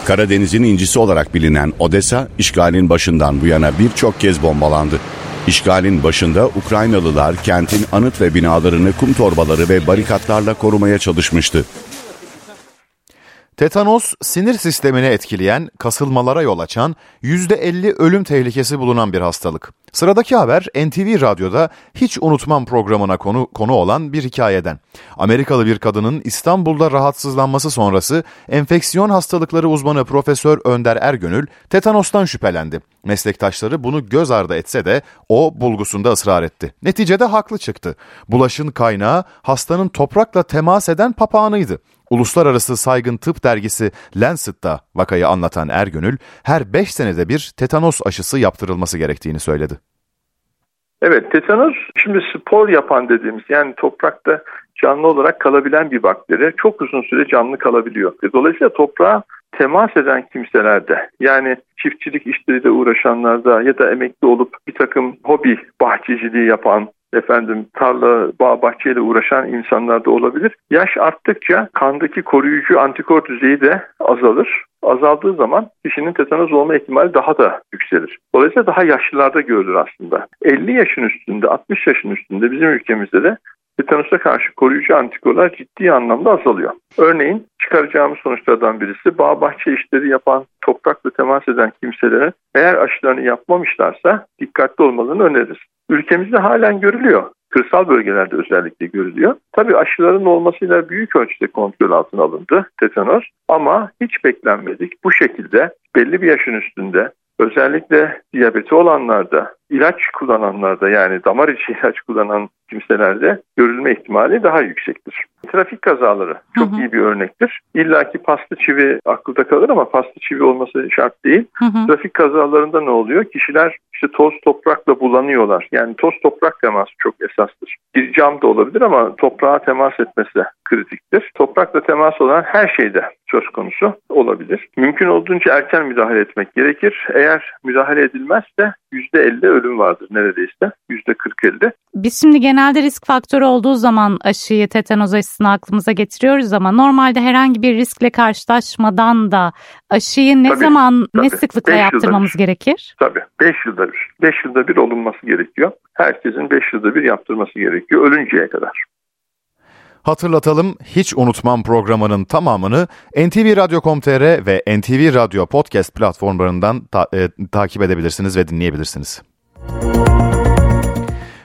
Karadeniz'in incisi olarak bilinen Odessa, işgalin başından bu yana birçok kez bombalandı. İşgalin başında Ukraynalılar kentin anıt ve binalarını kum torbaları ve barikatlarla korumaya çalışmıştı. Tetanos sinir sistemini etkileyen, kasılmalara yol açan, %50 ölüm tehlikesi bulunan bir hastalık. Sıradaki haber NTV Radyo'da hiç unutmam programına konu, konu olan bir hikayeden. Amerikalı bir kadının İstanbul'da rahatsızlanması sonrası enfeksiyon hastalıkları uzmanı Profesör Önder Ergönül tetanostan şüphelendi. Meslektaşları bunu göz ardı etse de o bulgusunda ısrar etti. Neticede haklı çıktı. Bulaşın kaynağı hastanın toprakla temas eden papağanıydı. Uluslararası saygın tıp dergisi Lancet'ta vakayı anlatan Ergönül, her 5 senede bir tetanos aşısı yaptırılması gerektiğini söyledi. Evet, tetanos şimdi spor yapan dediğimiz yani toprakta canlı olarak kalabilen bir bakteri çok uzun süre canlı kalabiliyor. Dolayısıyla toprağa temas eden kimselerde yani çiftçilik işleriyle uğraşanlarda ya da emekli olup bir takım hobi bahçeciliği yapan efendim tarla, bağ, bahçeyle uğraşan insanlarda olabilir. Yaş arttıkça kandaki koruyucu antikor düzeyi de azalır. Azaldığı zaman kişinin tetanoz olma ihtimali daha da yükselir. Dolayısıyla daha yaşlılarda görülür aslında. 50 yaşın üstünde, 60 yaşın üstünde bizim ülkemizde de tetanosa karşı koruyucu antikorlar ciddi anlamda azalıyor. Örneğin çıkaracağımız sonuçlardan birisi bağ bahçe işleri yapan, toprakla temas eden kimselere eğer aşılarını yapmamışlarsa dikkatli olmalarını öneririz. Ülkemizde halen görülüyor. Kırsal bölgelerde özellikle görülüyor. Tabii aşıların olmasıyla büyük ölçüde kontrol altına alındı tetanos ama hiç beklenmedik. Bu şekilde belli bir yaşın üstünde özellikle diyabeti olanlarda, ilaç kullananlarda yani damar içi ilaç kullanan kimselerde görülme ihtimali daha yüksektir. Trafik kazaları çok hı hı. iyi bir örnektir. İlla ki paslı çivi akılda kalır ama paslı çivi olması şart değil. Hı hı. Trafik kazalarında ne oluyor? Kişiler işte toz toprakla bulanıyorlar. Yani toz toprak teması çok esastır. Bir cam da olabilir ama toprağa temas etmesi kritiktir. Toprakla temas olan her şeyde söz konusu olabilir. Mümkün olduğunca erken müdahale etmek gerekir. Eğer müdahale edilmezse %50 ölüm vardır neredeyse. %40-50. Biz şimdi genelde risk faktörü olduğu zaman aşıyı tetanoz aşısını aklımıza getiriyoruz ama normalde herhangi bir riskle karşılaşmadan da aşıyı ne tabii, zaman tabii. ne sıklıkla beş yaptırmamız bir. gerekir? Tabii 5 yılda bir. 5 yılda bir olunması gerekiyor. Herkesin 5 yılda bir yaptırması gerekiyor ölünceye kadar. Hatırlatalım hiç unutmam programının tamamını NTV Radyo.com.tr ve NTV Radyo Podcast platformlarından ta- e, takip edebilirsiniz ve dinleyebilirsiniz.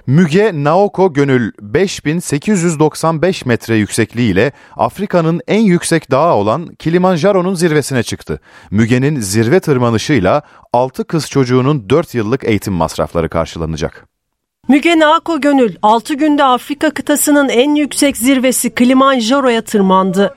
Müge Naoko Gönül 5895 metre yüksekliğiyle Afrika'nın en yüksek dağı olan Kilimanjaro'nun zirvesine çıktı. Müge'nin zirve tırmanışıyla 6 kız çocuğunun 4 yıllık eğitim masrafları karşılanacak. Müge Nako Gönül 6 günde Afrika kıtasının en yüksek zirvesi Kilimanjaro'ya tırmandı.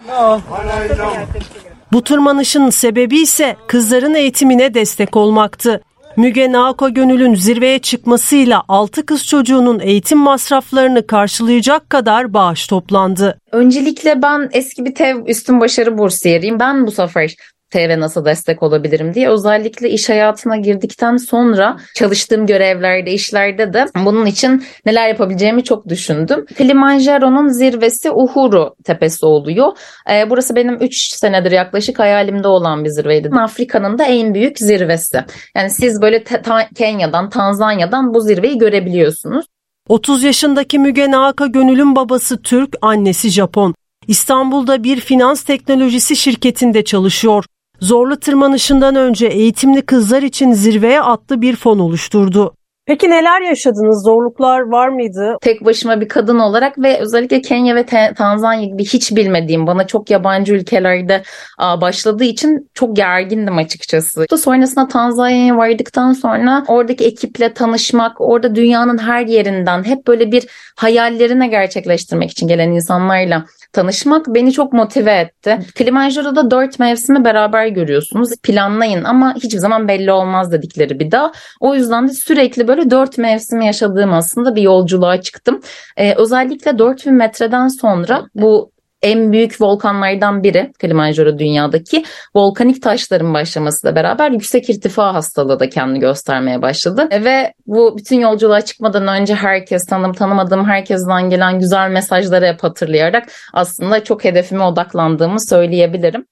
Bu tırmanışın sebebi ise kızların eğitimine destek olmaktı. Müge Nako Gönül'ün zirveye çıkmasıyla 6 kız çocuğunun eğitim masraflarını karşılayacak kadar bağış toplandı. Öncelikle ben eski bir TEV üstün başarı bursiyeriyim. Ben bu sefer TEV'e nasıl destek olabilirim diye özellikle iş hayatına girdikten sonra çalıştığım görevlerde, işlerde de bunun için neler yapabileceğimi çok düşündüm. Kilimanjaro'nun zirvesi Uhuru tepesi oluyor. Ee, burası benim 3 senedir yaklaşık hayalimde olan bir zirveydi. Afrika'nın da en büyük zirvesi. Yani siz böyle ta- Kenya'dan, Tanzanya'dan bu zirveyi görebiliyorsunuz. 30 yaşındaki Müge Naaka Gönül'ün babası Türk, annesi Japon. İstanbul'da bir finans teknolojisi şirketinde çalışıyor. Zorlu tırmanışından önce eğitimli kızlar için zirveye attı bir fon oluşturdu. Peki neler yaşadınız? Zorluklar var mıydı? Tek başıma bir kadın olarak ve özellikle Kenya ve Tanzanya gibi hiç bilmediğim, bana çok yabancı ülkelerde başladığı için çok gergindim açıkçası. Sonrasında Tanzanya'ya vardıktan sonra oradaki ekiple tanışmak, orada dünyanın her yerinden hep böyle bir hayallerine gerçekleştirmek için gelen insanlarla tanışmak beni çok motive etti. Kilimanjaro'da dört mevsimi beraber görüyorsunuz. Planlayın ama hiçbir zaman belli olmaz dedikleri bir dağ. O yüzden de sürekli böyle dört mevsimi yaşadığım aslında bir yolculuğa çıktım. Ee, özellikle 4000 metreden sonra bu en büyük volkanlardan biri Kilimanjaro dünyadaki volkanik taşların başlamasıyla beraber yüksek irtifa hastalığı da kendini göstermeye başladı. Ve bu bütün yolculuğa çıkmadan önce herkes tanım tanımadığım herkesten gelen güzel mesajları hep hatırlayarak aslında çok hedefime odaklandığımı söyleyebilirim.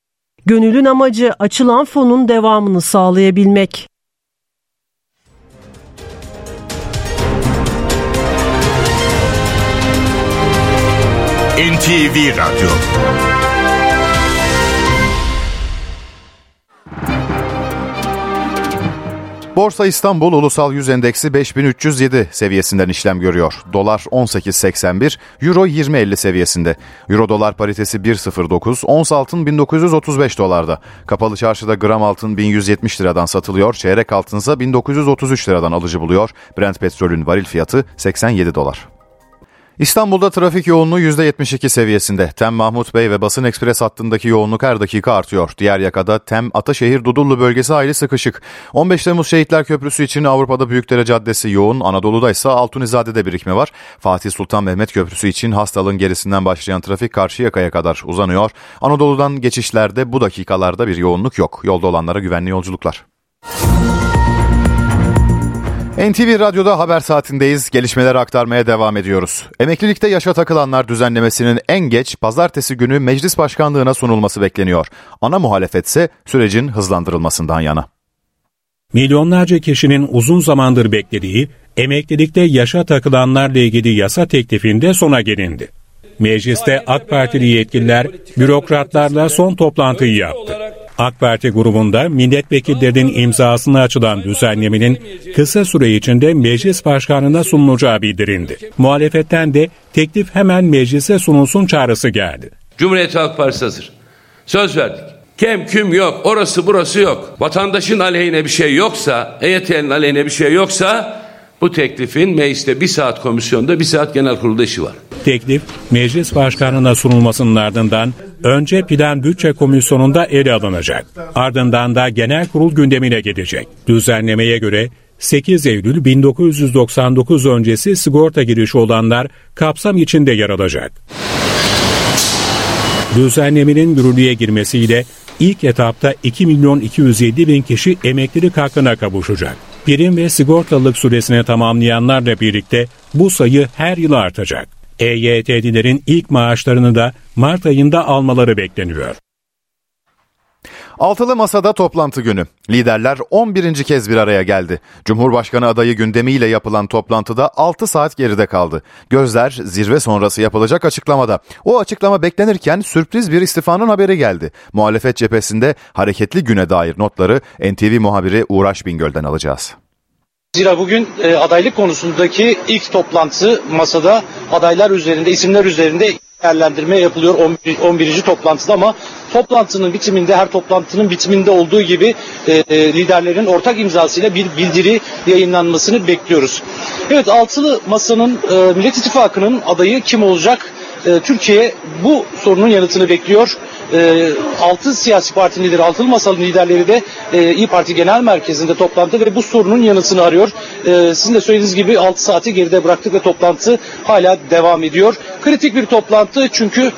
Gönül'ün amacı açılan fonun devamını sağlayabilmek. NTV Radyo Borsa İstanbul Ulusal Yüz Endeksi 5307 seviyesinden işlem görüyor. Dolar 18.81, Euro 20.50 seviyesinde. Euro dolar paritesi 1.09, ons altın 1935 dolarda. Kapalı çarşıda gram altın 1170 liradan satılıyor, çeyrek altınsa 1933 liradan alıcı buluyor. Brent petrolün varil fiyatı 87 dolar. İstanbul'da trafik yoğunluğu %72 seviyesinde. Tem Mahmut Bey ve Basın Ekspres hattındaki yoğunluk her dakika artıyor. Diğer yakada Tem Ataşehir Dudullu bölgesi aile sıkışık. 15 Temmuz Şehitler Köprüsü için Avrupa'da Büyükdere Caddesi yoğun. Anadolu'da ise Altunizade'de birikme var. Fatih Sultan Mehmet Köprüsü için hastalığın gerisinden başlayan trafik karşı yakaya kadar uzanıyor. Anadolu'dan geçişlerde bu dakikalarda bir yoğunluk yok. Yolda olanlara güvenli yolculuklar. NTV Radyo'da haber saatindeyiz. Gelişmeleri aktarmaya devam ediyoruz. Emeklilikte yaşa takılanlar düzenlemesinin en geç pazartesi günü meclis başkanlığına sunulması bekleniyor. Ana muhalefetse sürecin hızlandırılmasından yana. Milyonlarca kişinin uzun zamandır beklediği emeklilikte yaşa takılanlarla ilgili yasa teklifinde sona gelindi. Mecliste AK Partili yetkililer bürokratlarla son toplantıyı yaptı. AK Parti grubunda milletvekillerinin imzasını açılan düzenlemenin kısa süre içinde meclis başkanına sunulacağı bildirildi. Muhalefetten de teklif hemen meclise sunulsun çağrısı geldi. Cumhuriyet Halk Partisi hazır. Söz verdik. Kem küm yok, orası burası yok. Vatandaşın aleyhine bir şey yoksa, EYT'nin aleyhine bir şey yoksa bu teklifin mecliste bir saat komisyonda bir saat genel kurulda işi var. Teklif meclis başkanına sunulmasının ardından önce Plan Bütçe Komisyonu'nda ele alınacak. Ardından da genel kurul gündemine gelecek. Düzenlemeye göre 8 Eylül 1999 öncesi sigorta girişi olanlar kapsam içinde yer alacak. Düzenlemenin yürürlüğe girmesiyle ilk etapta 2 milyon 207 bin kişi emeklilik hakkına kavuşacak. Prim ve sigortalılık süresini tamamlayanlarla birlikte bu sayı her yıl artacak. EYT'lilerin ilk maaşlarını da Mart ayında almaları bekleniyor. Altılı Masa'da toplantı günü. Liderler 11. kez bir araya geldi. Cumhurbaşkanı adayı gündemiyle yapılan toplantıda 6 saat geride kaldı. Gözler zirve sonrası yapılacak açıklamada. O açıklama beklenirken sürpriz bir istifanın haberi geldi. Muhalefet cephesinde hareketli güne dair notları NTV muhabiri Uğraş Bingöl'den alacağız. Zira bugün e, adaylık konusundaki ilk toplantı masada adaylar üzerinde, isimler üzerinde değerlendirme yapılıyor 11. 11. toplantıda ama toplantının bitiminde her toplantının bitiminde olduğu gibi e, e, liderlerin ortak imzasıyla bir bildiri yayınlanmasını bekliyoruz. Evet altılı masanın e, Millet İttifakı'nın adayı kim olacak? E, Türkiye bu sorunun yanıtını bekliyor e, altı siyasi partinin lideri, altılı masalın liderleri de e, İyi Parti Genel Merkezi'nde toplantı ve bu sorunun yanıtını arıyor. Sizin de söylediğiniz gibi 6 saati geride bıraktık ve toplantı hala devam ediyor. Kritik bir toplantı çünkü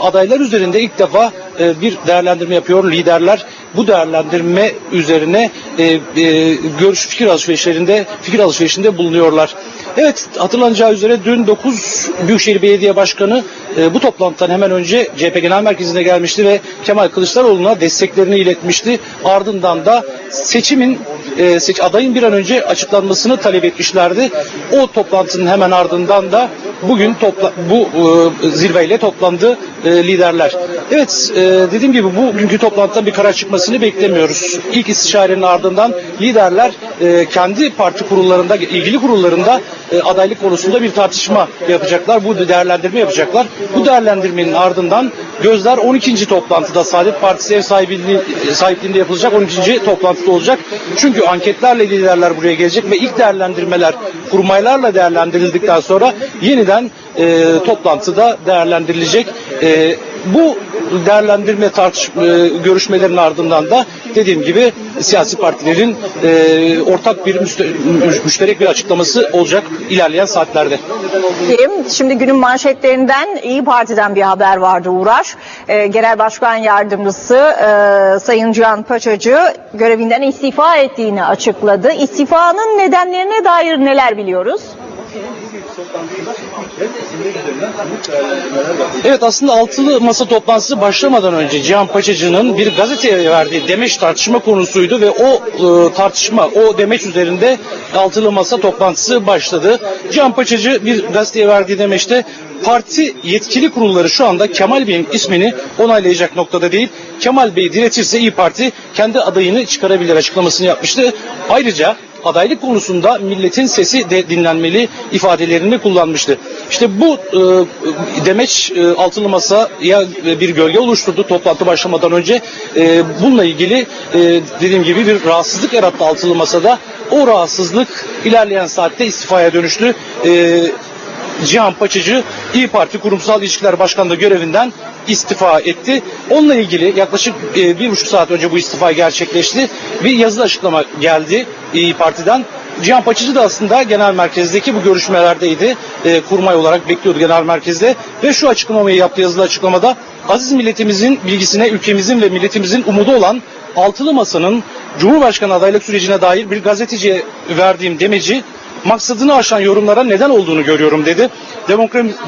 adaylar üzerinde ilk defa bir değerlendirme yapıyor liderler. Bu değerlendirme üzerine e, görüş fikir alışverişlerinde fikir alışverişinde bulunuyorlar. Evet hatırlanacağı üzere dün 9 Büyükşehir Belediye Başkanı e, bu toplantıdan hemen önce CHP Genel Merkezi'ne gelmişti ve Kemal Kılıçdaroğlu'na desteklerini iletmişti. Ardından da seçimin e, seç, adayın bir an önce açıklanmasını talep etmişlerdi. O toplantının hemen ardından da bugün topla, bu e, zirveyle toplandı e, liderler. Evet e, dediğim gibi bugünkü toplantıda bir karar çıkmasını beklemiyoruz. İlk istişarenin ardından liderler e, kendi parti kurullarında ilgili kurullarında e, adaylık konusunda bir tartışma yapacaklar. Bu değerlendirme yapacaklar. Bu değerlendirmenin ardından gözler 12. toplantıda Saadet Partisi ev sahipliği, sahipliğinde yapılacak 12. toplantıda olacak. Çünkü anketlerle liderler buraya gelecek ve ilk değerlendirmeler kurmaylarla değerlendirildikten sonra yeniden e, toplantıda değerlendirilecek. E, bu değerlendirme tartış e, görüşmelerin ardından da dediğim gibi siyasi partilerin e, ortak bir müşterek bir açıklaması olacak ilerleyen saatlerde. Şimdi günün manşetlerinden İyi Parti'den bir haber vardı Uğraş. E, Genel Başkan Yardımcısı e, Sayın Can Paçacı görevinden istifa ettiğini açıkladı. İstifanın nedenlerine dair neler biliyoruz? Evet aslında altılı masa toplantısı başlamadan önce Cihan Paçacı'nın bir gazeteye verdiği demeç tartışma konusuydu ve o e, tartışma, o demeç üzerinde altılı masa toplantısı başladı. Cihan Paçacı bir gazeteye verdiği demeçte parti yetkili kurulları şu anda Kemal Bey'in ismini onaylayacak noktada değil. Kemal Bey diretirse İyi Parti kendi adayını çıkarabilir açıklamasını yapmıştı. Ayrıca adaylık konusunda milletin sesi de dinlenmeli ifadelerini kullanmıştı. İşte bu e, demeç e, altılı masaya bir gölge oluşturdu toplantı başlamadan önce. E, bununla ilgili e, dediğim gibi bir rahatsızlık yarattı altılı masada. O rahatsızlık ilerleyen saatte istifaya dönüştü. E, Cihan Paçıcı İyi Parti Kurumsal İlişkiler Başkanlığı görevinden istifa etti. Onunla ilgili yaklaşık e, bir buçuk saat önce bu istifa gerçekleşti. Bir yazılı açıklama geldi İyi Parti'den. Cihan Paçıcı da aslında genel merkezdeki bu görüşmelerdeydi. E, kurmay olarak bekliyordu genel merkezde. Ve şu açıklamayı yaptı yazılı açıklamada. Aziz milletimizin bilgisine ülkemizin ve milletimizin umudu olan Altılı Masa'nın Cumhurbaşkanı adaylık sürecine dair bir gazeteciye verdiğim demeci maksadını aşan yorumlara neden olduğunu görüyorum dedi.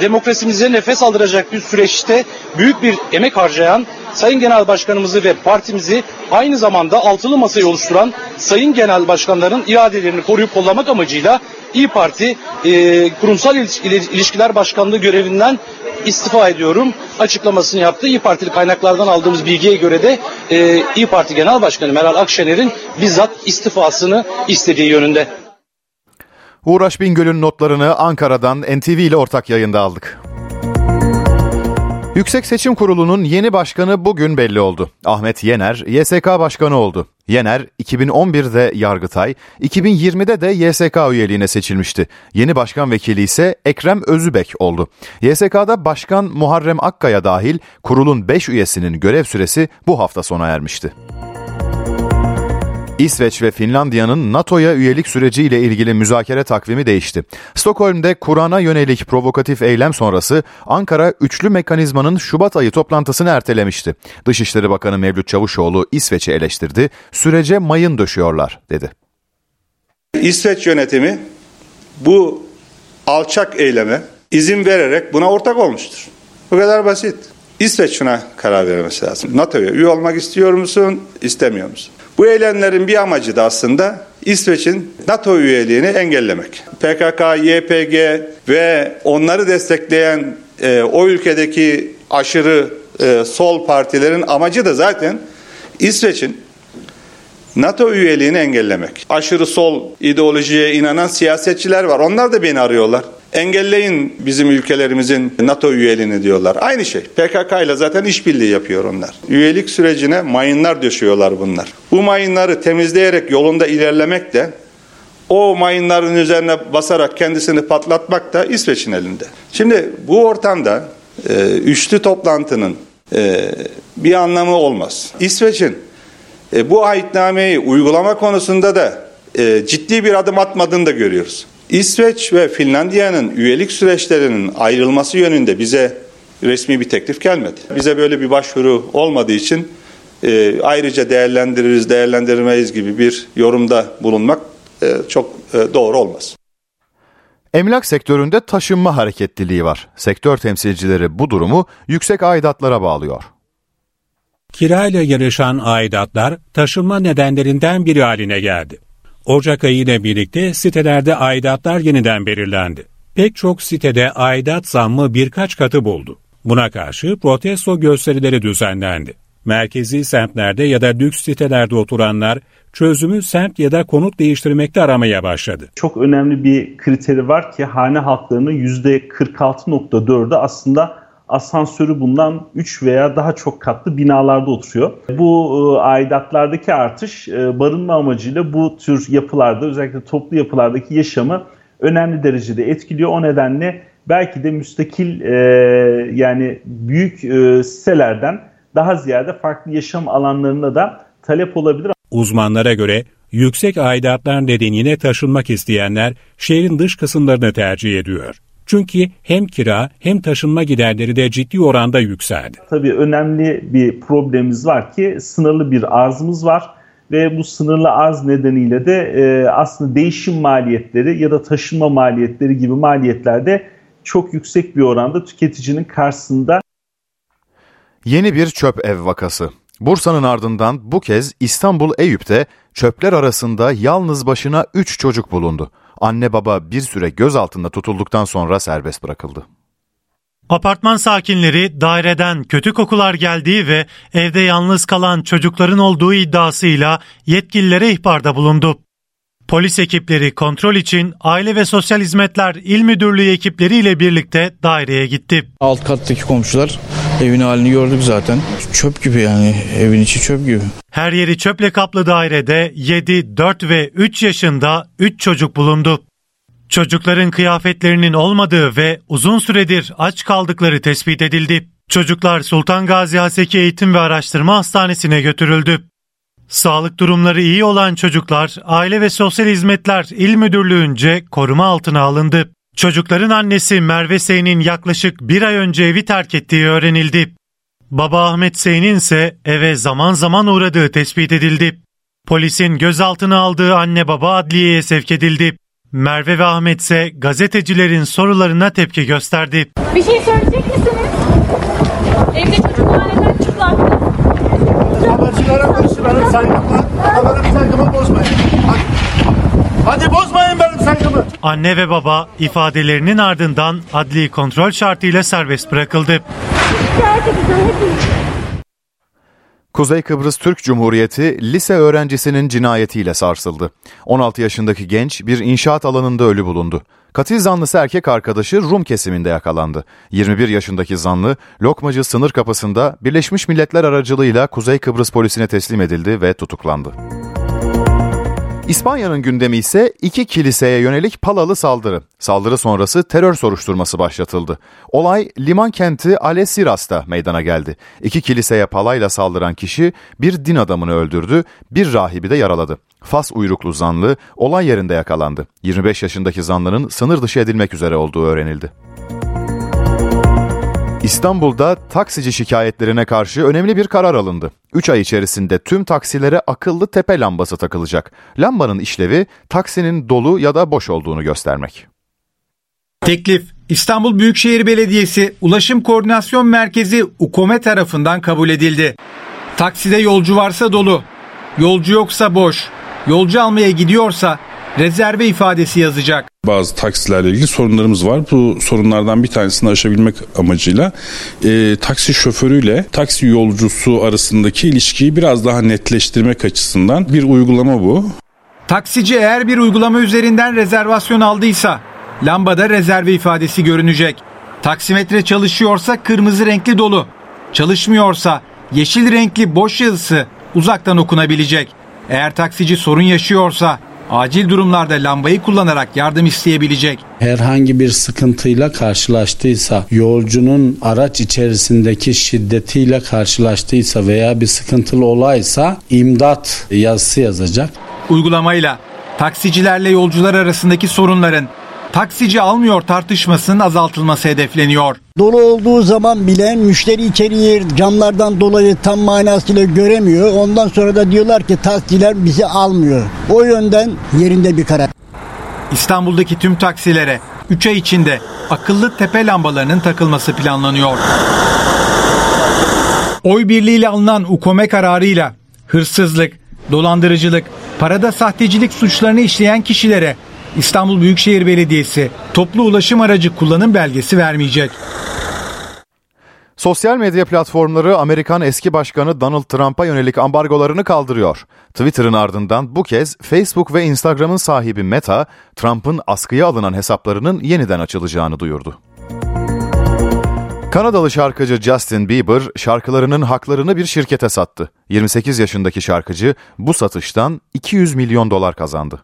Demokrasimize nefes aldıracak bir süreçte büyük bir emek harcayan Sayın Genel Başkanımızı ve partimizi aynı zamanda altılı masayı oluşturan Sayın Genel Başkanların iradelerini koruyup kollamak amacıyla İyi Parti e, Kurumsal İlişkiler Başkanlığı görevinden istifa ediyorum açıklamasını yaptı. İyi Partili kaynaklardan aldığımız bilgiye göre de e, İyi Parti Genel Başkanı Meral Akşener'in bizzat istifasını istediği yönünde. Uğraş Bingöl'ün notlarını Ankara'dan NTV ile ortak yayında aldık. Yüksek Seçim Kurulu'nun yeni başkanı bugün belli oldu. Ahmet Yener YSK başkanı oldu. Yener 2011'de Yargıtay, 2020'de de YSK üyeliğine seçilmişti. Yeni başkan vekili ise Ekrem Özübek oldu. YSK'da Başkan Muharrem Akkaya dahil kurulun 5 üyesinin görev süresi bu hafta sona ermişti. İsveç ve Finlandiya'nın NATO'ya üyelik süreciyle ilgili müzakere takvimi değişti. Stockholm'de Kur'an'a yönelik provokatif eylem sonrası Ankara üçlü mekanizmanın Şubat ayı toplantısını ertelemişti. Dışişleri Bakanı Mevlüt Çavuşoğlu İsveç'i eleştirdi, sürece mayın döşüyorlar dedi. İsveç yönetimi bu alçak eyleme izin vererek buna ortak olmuştur. Bu kadar basit. İsveç şuna karar vermesi lazım. NATO'ya üye olmak istiyor musun, istemiyor musun? Bu eylemlerin bir amacı da aslında İsveç'in NATO üyeliğini engellemek. PKK, YPG ve onları destekleyen e, o ülkedeki aşırı e, sol partilerin amacı da zaten İsveç'in NATO üyeliğini engellemek. Aşırı sol ideolojiye inanan siyasetçiler var. Onlar da beni arıyorlar. Engelleyin bizim ülkelerimizin NATO üyeliğini diyorlar. Aynı şey. PKK ile zaten işbirliği yapıyor onlar. Üyelik sürecine mayınlar düşüyorlar bunlar. Bu mayınları temizleyerek yolunda ilerlemek de o mayınların üzerine basarak kendisini patlatmak da İsveç'in elinde. Şimdi bu ortamda e, üçlü toplantının e, bir anlamı olmaz. İsveç'in e, bu ahitnameyi uygulama konusunda da e, ciddi bir adım atmadığını da görüyoruz. İsveç ve Finlandiya'nın üyelik süreçlerinin ayrılması yönünde bize resmi bir teklif gelmedi. Bize böyle bir başvuru olmadığı için e, ayrıca değerlendiririz, değerlendirmeyiz gibi bir yorumda bulunmak e, çok e, doğru olmaz. Emlak sektöründe taşınma hareketliliği var. Sektör temsilcileri bu durumu yüksek aidatlara bağlıyor. Kirayla yarışan aidatlar taşınma nedenlerinden biri haline geldi. Ocak ayı ile birlikte sitelerde aidatlar yeniden belirlendi. Pek çok sitede aidat zammı birkaç katı buldu. Buna karşı protesto gösterileri düzenlendi. Merkezi semtlerde ya da lüks sitelerde oturanlar çözümü semt ya da konut değiştirmekte aramaya başladı. Çok önemli bir kriteri var ki hane halklarının %46.4'ü aslında asansörü bulunan 3 veya daha çok katlı binalarda oturuyor. Bu e, aidatlardaki artış e, barınma amacıyla bu tür yapılarda özellikle toplu yapılardaki yaşamı önemli derecede etkiliyor. O nedenle belki de müstakil e, yani büyük e, sitelerden daha ziyade farklı yaşam alanlarına da talep olabilir. Uzmanlara göre yüksek aidatlar nedeniyle taşınmak isteyenler şehrin dış kısımlarını tercih ediyor. Çünkü hem kira hem taşınma giderleri de ciddi oranda yükseldi. Tabii önemli bir problemimiz var ki sınırlı bir arzımız var ve bu sınırlı arz nedeniyle de e, aslında değişim maliyetleri ya da taşınma maliyetleri gibi maliyetlerde çok yüksek bir oranda tüketicinin karşısında. Yeni bir çöp ev vakası. Bursa'nın ardından bu kez İstanbul Eyüp'te çöpler arasında yalnız başına 3 çocuk bulundu. Anne baba bir süre gözaltında tutulduktan sonra serbest bırakıldı. Apartman sakinleri daireden kötü kokular geldiği ve evde yalnız kalan çocukların olduğu iddiasıyla yetkililere ihbarda bulundu. Polis ekipleri kontrol için Aile ve Sosyal Hizmetler İl Müdürlüğü ekipleriyle birlikte daireye gitti. Alt kattaki komşular evin halini gördük zaten. Çöp gibi yani evin içi çöp gibi. Her yeri çöple kaplı dairede 7, 4 ve 3 yaşında 3 çocuk bulundu. Çocukların kıyafetlerinin olmadığı ve uzun süredir aç kaldıkları tespit edildi. Çocuklar Sultan Gazi Haseki Eğitim ve Araştırma Hastanesi'ne götürüldü. Sağlık durumları iyi olan çocuklar Aile ve Sosyal Hizmetler İl Müdürlüğü'nce koruma altına alındı. Çocukların annesi Merve Sey'nin yaklaşık bir ay önce evi terk ettiği öğrenildi. Baba Ahmet Sey'nin ise eve zaman zaman uğradığı tespit edildi. Polisin gözaltına aldığı anne baba adliyeye sevk edildi. Merve ve Ahmet ise gazetecilerin sorularına tepki gösterdi. Bir şey söyleyecek misiniz? Evde çocuklar neden çıplaktı? Habercilere karşı benim saygım var. Ama benim saygımı bozmayın. Hadi. Hadi bozmayın benim saygımı. Anne ve baba ifadelerinin ardından adli kontrol şartıyla serbest bırakıldı. Kuzey Kıbrıs Türk Cumhuriyeti lise öğrencisinin cinayetiyle sarsıldı. 16 yaşındaki genç bir inşaat alanında ölü bulundu. Katil zanlısı erkek arkadaşı Rum kesiminde yakalandı. 21 yaşındaki zanlı Lokmacı sınır kapısında Birleşmiş Milletler aracılığıyla Kuzey Kıbrıs polisine teslim edildi ve tutuklandı. İspanya'nın gündemi ise iki kiliseye yönelik palalı saldırı. Saldırı sonrası terör soruşturması başlatıldı. Olay liman kenti Algeciras meydana geldi. İki kiliseye palayla saldıran kişi bir din adamını öldürdü, bir rahibi de yaraladı. Fas uyruklu zanlı olay yerinde yakalandı. 25 yaşındaki zanlının sınır dışı edilmek üzere olduğu öğrenildi. İstanbul'da taksici şikayetlerine karşı önemli bir karar alındı. 3 ay içerisinde tüm taksilere akıllı tepe lambası takılacak. Lambanın işlevi taksinin dolu ya da boş olduğunu göstermek. Teklif İstanbul Büyükşehir Belediyesi Ulaşım Koordinasyon Merkezi UKOME tarafından kabul edildi. Takside yolcu varsa dolu, yolcu yoksa boş, yolcu almaya gidiyorsa rezerve ifadesi yazacak. Bazı taksilerle ilgili sorunlarımız var. Bu sorunlardan bir tanesini aşabilmek amacıyla e, taksi şoförüyle taksi yolcusu arasındaki ilişkiyi biraz daha netleştirmek açısından bir uygulama bu. Taksici eğer bir uygulama üzerinden rezervasyon aldıysa lambada rezerve ifadesi görünecek. Taksimetre çalışıyorsa kırmızı renkli dolu, çalışmıyorsa yeşil renkli boş yazısı uzaktan okunabilecek. Eğer taksici sorun yaşıyorsa acil durumlarda lambayı kullanarak yardım isteyebilecek. Herhangi bir sıkıntıyla karşılaştıysa, yolcunun araç içerisindeki şiddetiyle karşılaştıysa veya bir sıkıntılı olaysa imdat yazısı yazacak. Uygulamayla taksicilerle yolcular arasındaki sorunların taksici almıyor tartışmasının azaltılması hedefleniyor. Dolu olduğu zaman bile müşteri içeriği camlardan dolayı tam manasıyla göremiyor. Ondan sonra da diyorlar ki taksiler bizi almıyor. O yönden yerinde bir karar. İstanbul'daki tüm taksilere 3 ay içinde akıllı tepe lambalarının takılması planlanıyor. Oy birliğiyle alınan UKOME kararıyla hırsızlık, dolandırıcılık, parada sahtecilik suçlarını işleyen kişilere İstanbul Büyükşehir Belediyesi toplu ulaşım aracı kullanım belgesi vermeyecek. Sosyal medya platformları Amerikan eski başkanı Donald Trump'a yönelik ambargolarını kaldırıyor. Twitter'ın ardından bu kez Facebook ve Instagram'ın sahibi Meta, Trump'ın askıya alınan hesaplarının yeniden açılacağını duyurdu. Kanadalı şarkıcı Justin Bieber şarkılarının haklarını bir şirkete sattı. 28 yaşındaki şarkıcı bu satıştan 200 milyon dolar kazandı.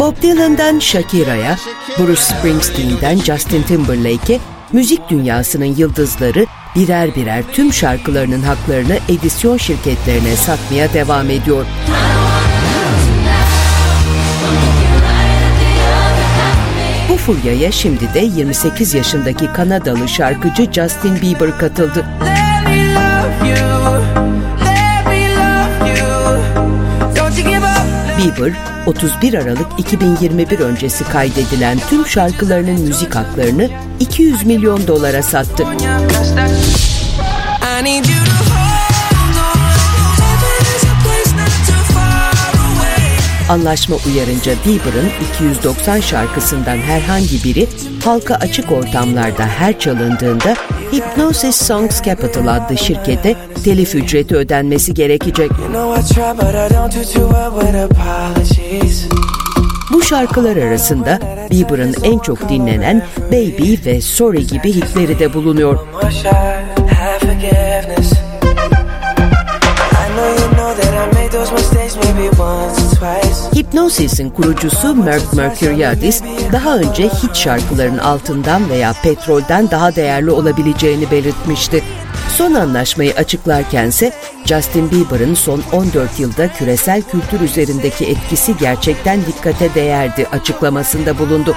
Bob Dylan'dan Shakira'ya, Bruce Springsteen'den Justin Timberlake'e müzik dünyasının yıldızları birer birer tüm şarkılarının haklarını edisyon şirketlerine satmaya devam ediyor. Bu furyaya şimdi de 28 yaşındaki Kanadalı şarkıcı Justin Bieber katıldı. Bieber, 31 Aralık 2021 öncesi kaydedilen tüm şarkılarının müzik haklarını 200 milyon dolara sattı. Anlaşma uyarınca Bieber'ın 290 şarkısından herhangi biri halka açık ortamlarda her çalındığında Hypnosis Songs Capital adlı şirkete telif ücreti ödenmesi gerekecek. Bu şarkılar arasında Bieber'ın en çok dinlenen Baby ve Sorry gibi hitleri de bulunuyor. Hypnosis'in kurucusu Merck Mercuriadis daha önce hit şarkıların altından veya petrolden daha değerli olabileceğini belirtmişti. Son anlaşmayı açıklarkense Justin Bieber'ın son 14 yılda küresel kültür üzerindeki etkisi gerçekten dikkate değerdi açıklamasında bulundu.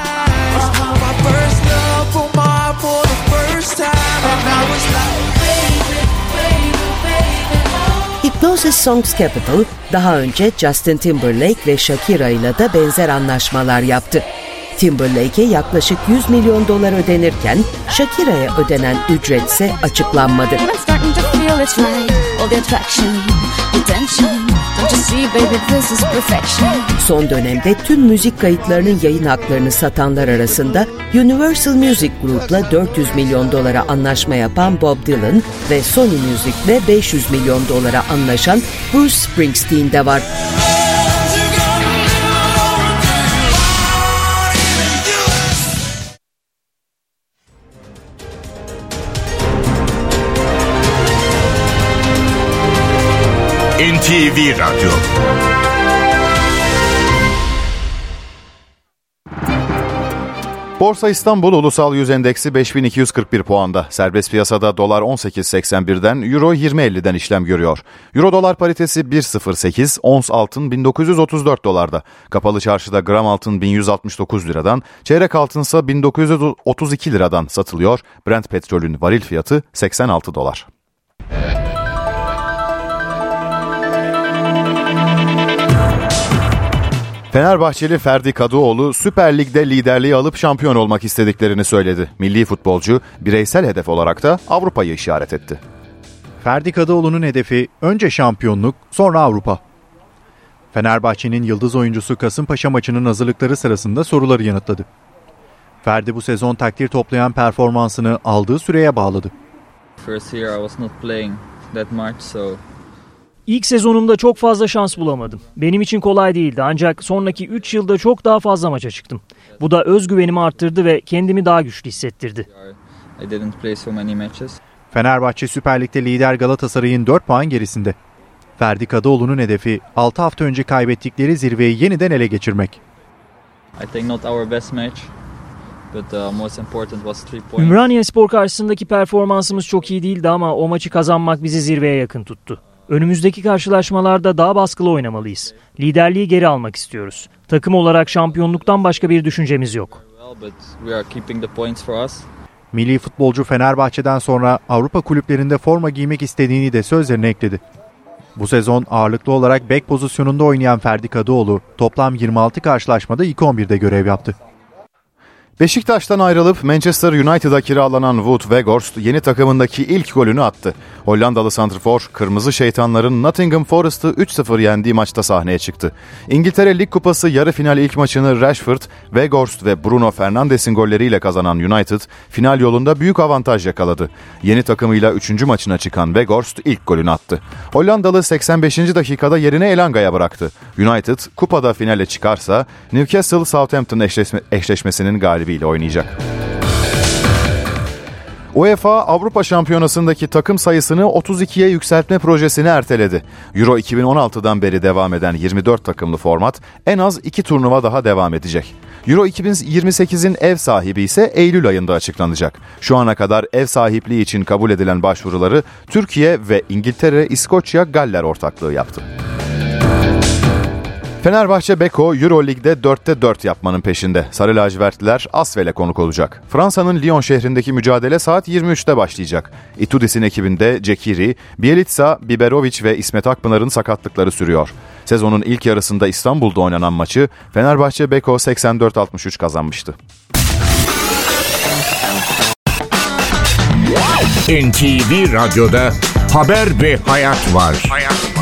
Hypnosis Songs Capital daha önce Justin Timberlake ve Shakira ile de benzer anlaşmalar yaptı. Timberlake'e yaklaşık 100 milyon dolar ödenirken Shakira'ya ödenen ücret ise açıklanmadı. Son dönemde tüm müzik kayıtlarının yayın haklarını satanlar arasında Universal Music Group'la 400 milyon dolara anlaşma yapan Bob Dylan ve Sony Music'le 500 milyon dolara anlaşan Bruce Springsteen de var. NTV Radyo Borsa İstanbul Ulusal Yüz Endeksi 5241 puanda. Serbest piyasada dolar 18.81'den, euro 20.50'den işlem görüyor. Euro dolar paritesi 1.08, ons altın 1934 dolarda. Kapalı çarşıda gram altın 1169 liradan, çeyrek altınsa 1932 liradan satılıyor. Brent petrolün varil fiyatı 86 dolar. Fenerbahçeli Ferdi Kadıoğlu Süper Lig'de liderliği alıp şampiyon olmak istediklerini söyledi. Milli futbolcu bireysel hedef olarak da Avrupa'yı işaret etti. Ferdi Kadıoğlu'nun hedefi önce şampiyonluk, sonra Avrupa. Fenerbahçe'nin yıldız oyuncusu Kasımpaşa maçının hazırlıkları sırasında soruları yanıtladı. Ferdi bu sezon takdir toplayan performansını aldığı süreye bağladı. First year I was not playing that much so İlk sezonumda çok fazla şans bulamadım. Benim için kolay değildi ancak sonraki 3 yılda çok daha fazla maça çıktım. Bu da özgüvenimi arttırdı ve kendimi daha güçlü hissettirdi. Fenerbahçe Süper Lig'de lider Galatasaray'ın 4 puan gerisinde. Ferdi Kadıoğlu'nun hedefi 6 hafta önce kaybettikleri zirveyi yeniden ele geçirmek. Ümraniye Spor karşısındaki performansımız çok iyi değildi ama o maçı kazanmak bizi zirveye yakın tuttu. Önümüzdeki karşılaşmalarda daha baskılı oynamalıyız. Liderliği geri almak istiyoruz. Takım olarak şampiyonluktan başka bir düşüncemiz yok. Milli futbolcu Fenerbahçe'den sonra Avrupa kulüplerinde forma giymek istediğini de sözlerine ekledi. Bu sezon ağırlıklı olarak bek pozisyonunda oynayan Ferdi Kadıoğlu toplam 26 karşılaşmada ilk 11'de görev yaptı. Beşiktaş'tan ayrılıp Manchester United'a kiralanan Wout Weghorst yeni takımındaki ilk golünü attı. Hollandalı santrfor Kırmızı Şeytanların Nottingham Forest'ı 3-0 yendiği maçta sahneye çıktı. İngiltere Lig Kupası yarı final ilk maçını Rashford, Weghorst ve Bruno Fernandes'in golleriyle kazanan United final yolunda büyük avantaj yakaladı. Yeni takımıyla 3. maçına çıkan Weghorst ilk golünü attı. Hollandalı 85. dakikada yerine Elanga'ya bıraktı. United kupada finale çıkarsa Newcastle Southampton eşleşmesinin galibi ile oynayacak. UEFA Avrupa Şampiyonası'ndaki takım sayısını 32'ye yükseltme projesini erteledi. Euro 2016'dan beri devam eden 24 takımlı format en az 2 turnuva daha devam edecek. Euro 2028'in ev sahibi ise Eylül ayında açıklanacak. Şu ana kadar ev sahipliği için kabul edilen başvuruları Türkiye ve İngiltere, İskoçya, Galler ortaklığı yaptı. Fenerbahçe Beko Euroleague'de 4'te 4 yapmanın peşinde. Sarı lacivertliler Asvel'e konuk olacak. Fransa'nın Lyon şehrindeki mücadele saat 23'te başlayacak. Itudis'in ekibinde Cekiri, Bielitsa, Biberovic ve İsmet Akpınar'ın sakatlıkları sürüyor. Sezonun ilk yarısında İstanbul'da oynanan maçı Fenerbahçe Beko 84-63 kazanmıştı. NTV Radyo'da Haber ve Hayat var. Hayat.